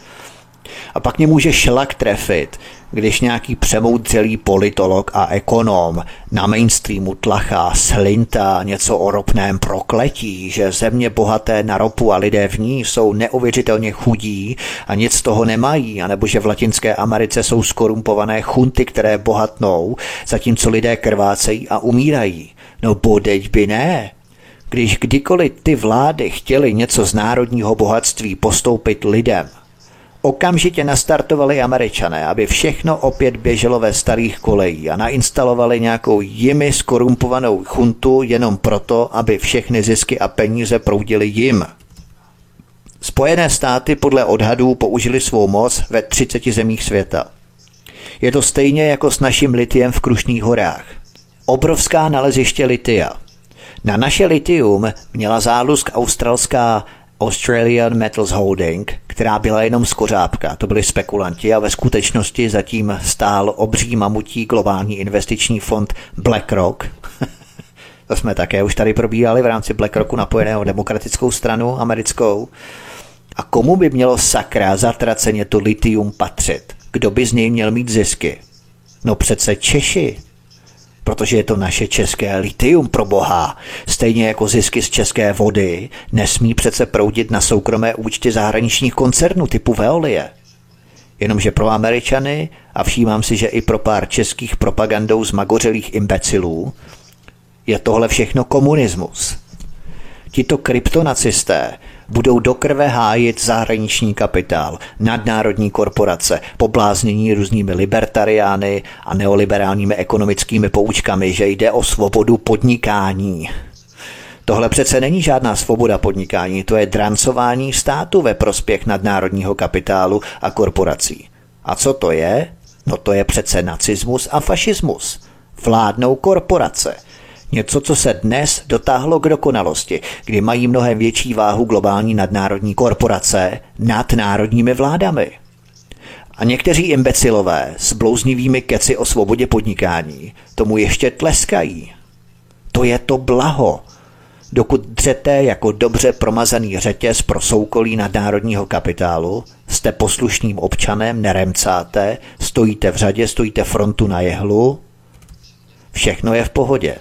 A pak mě může šlak trefit, když nějaký přemoudřelý politolog a ekonom na mainstreamu tlachá slinta něco o ropném prokletí, že země bohaté na ropu a lidé v ní jsou neuvěřitelně chudí a nic z toho nemají, anebo že v Latinské Americe jsou skorumpované chunty, které bohatnou, zatímco lidé krvácejí a umírají. No bodeď by ne. Když kdykoliv ty vlády chtěly něco z národního bohatství postoupit lidem, Okamžitě nastartovali američané, aby všechno opět běželo ve starých kolejí a nainstalovali nějakou jimi skorumpovanou chuntu jenom proto, aby všechny zisky a peníze proudily jim. Spojené státy podle odhadů použili svou moc ve 30 zemích světa. Je to stejně jako s naším litiem v Krušných horách. Obrovská naleziště litia. Na naše litium měla zálusk australská Australian Metals Holding, která byla jenom skořápka. To byli spekulanti a ve skutečnosti zatím stál obří mamutí globální investiční fond BlackRock. to jsme také už tady probíhali v rámci BlackRocku napojeného demokratickou stranu americkou. A komu by mělo sakra zatraceně to litium patřit? Kdo by z něj měl mít zisky? No přece Češi, protože je to naše české litium pro boha. Stejně jako zisky z české vody nesmí přece proudit na soukromé účty zahraničních koncernů typu Veolie. Jenomže pro Američany, a všímám si, že i pro pár českých propagandou zmagořelých imbecilů, je tohle všechno komunismus. Tito kryptonacisté budou do krve hájit zahraniční kapitál, nadnárodní korporace, pobláznění různými libertariány a neoliberálními ekonomickými poučkami, že jde o svobodu podnikání. Tohle přece není žádná svoboda podnikání, to je drancování státu ve prospěch nadnárodního kapitálu a korporací. A co to je? No to je přece nacismus a fašismus. Vládnou korporace. Něco, co se dnes dotáhlo k dokonalosti, kdy mají mnohem větší váhu globální nadnárodní korporace nad národními vládami. A někteří imbecilové s blouznivými keci o svobodě podnikání tomu ještě tleskají. To je to blaho. Dokud dřete jako dobře promazaný řetěz pro soukolí nadnárodního kapitálu, jste poslušným občanem, neremcáte, stojíte v řadě, stojíte frontu na jehlu, všechno je v pohodě.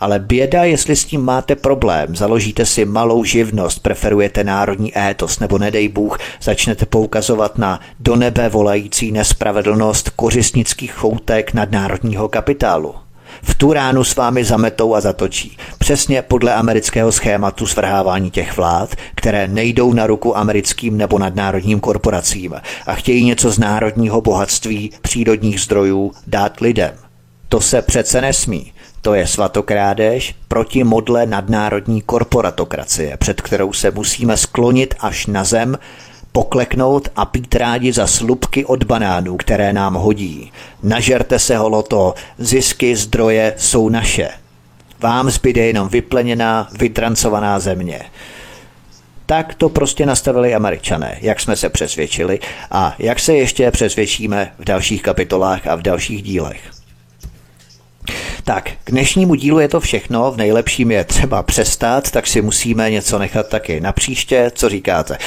Ale běda, jestli s tím máte problém, založíte si malou živnost, preferujete národní étos nebo nedej Bůh, začnete poukazovat na do nebe volající nespravedlnost kořistnických choutek nadnárodního kapitálu. V tu ránu s vámi zametou a zatočí. Přesně podle amerického schématu svrhávání těch vlád, které nejdou na ruku americkým nebo nadnárodním korporacím a chtějí něco z národního bohatství, přírodních zdrojů dát lidem. To se přece nesmí. To je svatokrádež proti modle nadnárodní korporatokracie, před kterou se musíme sklonit až na zem, pokleknout a pít rádi za slupky od banánů, které nám hodí. Nažerte se holoto, zisky, zdroje jsou naše. Vám zbyde jenom vypleněná, vytrancovaná země. Tak to prostě nastavili američané, jak jsme se přesvědčili a jak se ještě přesvědčíme v dalších kapitolách a v dalších dílech. Tak, k dnešnímu dílu je to všechno, v nejlepším je třeba přestat, tak si musíme něco nechat taky na příště, co říkáte.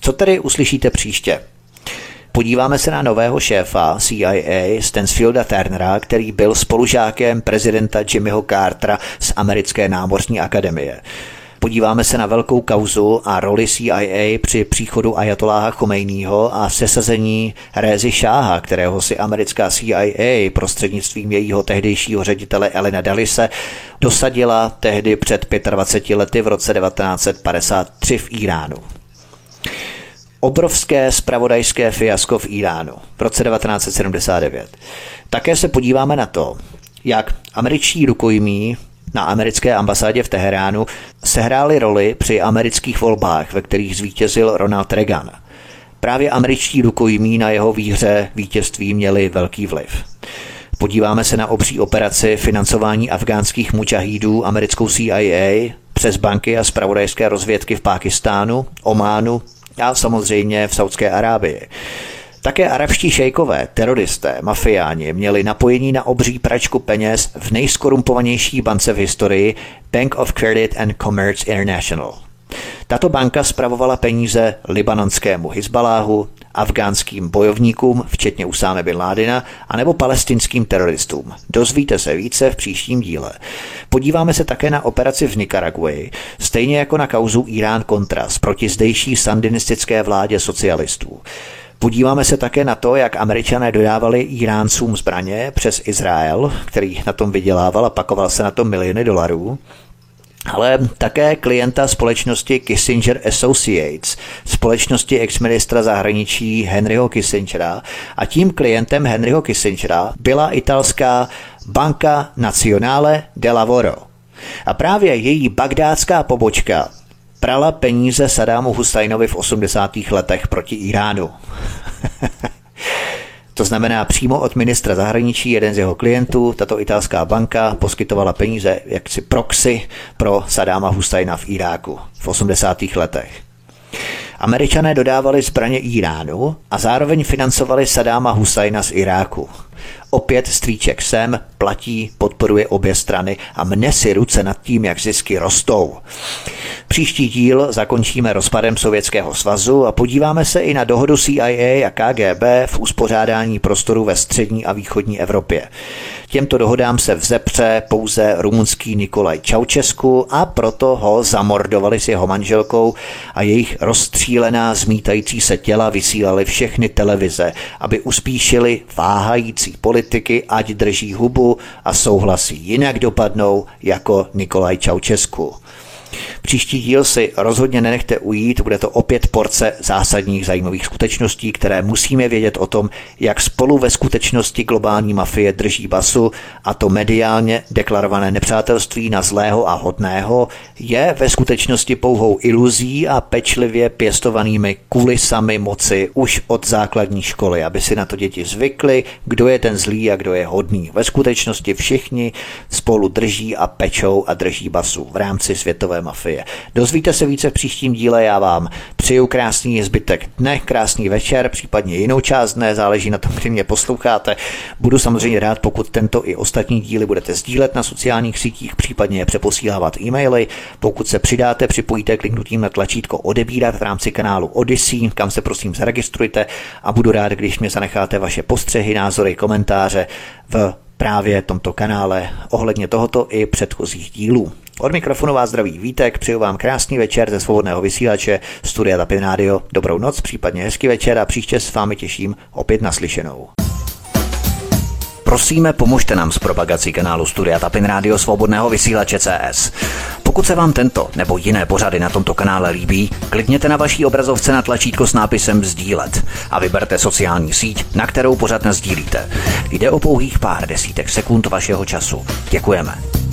Co tedy uslyšíte příště? Podíváme se na nového šéfa CIA Stansfielda Turnera, který byl spolužákem prezidenta Jimmyho Cartera z Americké námořní akademie. Podíváme se na velkou kauzu a roli CIA při příchodu Ayatoláha Chomejního a sesazení Rézy Šáha, kterého si americká CIA prostřednictvím jejího tehdejšího ředitele Elena Dalise dosadila tehdy před 25 lety v roce 1953 v Iránu obrovské spravodajské fiasko v Iránu v roce 1979. Také se podíváme na to, jak američtí rukojmí na americké ambasádě v Teheránu sehráli roli při amerických volbách, ve kterých zvítězil Ronald Reagan. Právě američtí rukojmí na jeho výhře vítězství měli velký vliv. Podíváme se na obří operaci financování afgánských mučahídů americkou CIA přes banky a spravodajské rozvědky v Pákistánu, Ománu a samozřejmě v Saudské Arábii. Také arabští šejkové, teroristé, mafiáni měli napojení na obří pračku peněz v nejskorumpovanější bance v historii Bank of Credit and Commerce International. Tato banka spravovala peníze libanonskému Hizbaláhu, afgánským bojovníkům, včetně Usáme bin Ládina, anebo palestinským teroristům. Dozvíte se více v příštím díle. Podíváme se také na operaci v Nikaraguji, stejně jako na kauzu Irán-Contras proti zdejší sandinistické vládě socialistů. Podíváme se také na to, jak američané dodávali Iráncům zbraně přes Izrael, který na tom vydělával a pakoval se na to miliony dolarů ale také klienta společnosti Kissinger Associates, společnosti exministra zahraničí Henryho Kissingera a tím klientem Henryho Kissingera byla italská Banka Nazionale de Lavoro. A právě její bagdátská pobočka prala peníze Sadámu Husajnovi v 80. letech proti Iránu. To znamená přímo od ministra zahraničí, jeden z jeho klientů, tato italská banka poskytovala peníze jaksi proxy pro Sadáma Husajna v Iráku v 80. letech. Američané dodávali zbraně Iránu a zároveň financovali Sadáma Husajna z Iráku. Opět strýček sem, platí, podporuje obě strany a mne si ruce nad tím, jak zisky rostou. Příští díl zakončíme rozpadem Sovětského svazu a podíváme se i na dohodu CIA a KGB v uspořádání prostoru ve střední a východní Evropě. Těmto dohodám se vzepře pouze rumunský Nikolaj Čaučesku a proto ho zamordovali s jeho manželkou a jejich rozstřílená zmítající se těla vysílali všechny televize, aby uspíšili váhající politiky, ať drží hubu a souhlasí, jinak dopadnou jako Nikolaj Čaučesku. Příští díl si rozhodně nenechte ujít, bude to opět porce zásadních zajímavých skutečností, které musíme vědět o tom, jak spolu ve skutečnosti globální mafie drží basu a to mediálně deklarované nepřátelství na zlého a hodného je ve skutečnosti pouhou iluzí a pečlivě pěstovanými kulisami moci už od základní školy, aby si na to děti zvykly, kdo je ten zlý a kdo je hodný. Ve skutečnosti všichni spolu drží a pečou a drží basu v rámci světové mafie. Dozvíte se více v příštím díle, já vám přeju krásný zbytek dne, krásný večer, případně jinou část dne, záleží na tom, kdy mě posloucháte. Budu samozřejmě rád, pokud tento i ostatní díly budete sdílet na sociálních sítích, případně je přeposílávat e-maily. Pokud se přidáte, připojíte kliknutím na tlačítko odebírat v rámci kanálu Odyssey, kam se prosím zaregistrujte a budu rád, když mě zanecháte vaše postřehy, názory, komentáře v právě tomto kanále ohledně tohoto i předchozích dílů. Od mikrofonu vás zdraví Vítek, přeju vám krásný večer ze svobodného vysílače Studia Tapin Radio. Dobrou noc, případně hezký večer a příště s vámi těším opět naslyšenou. Prosíme, pomožte nám s propagací kanálu Studia Tapin Radio Svobodného vysílače CS. Pokud se vám tento nebo jiné pořady na tomto kanále líbí, klikněte na vaší obrazovce na tlačítko s nápisem Sdílet a vyberte sociální síť, na kterou pořád sdílíte. Jde o pouhých pár desítek sekund vašeho času. Děkujeme.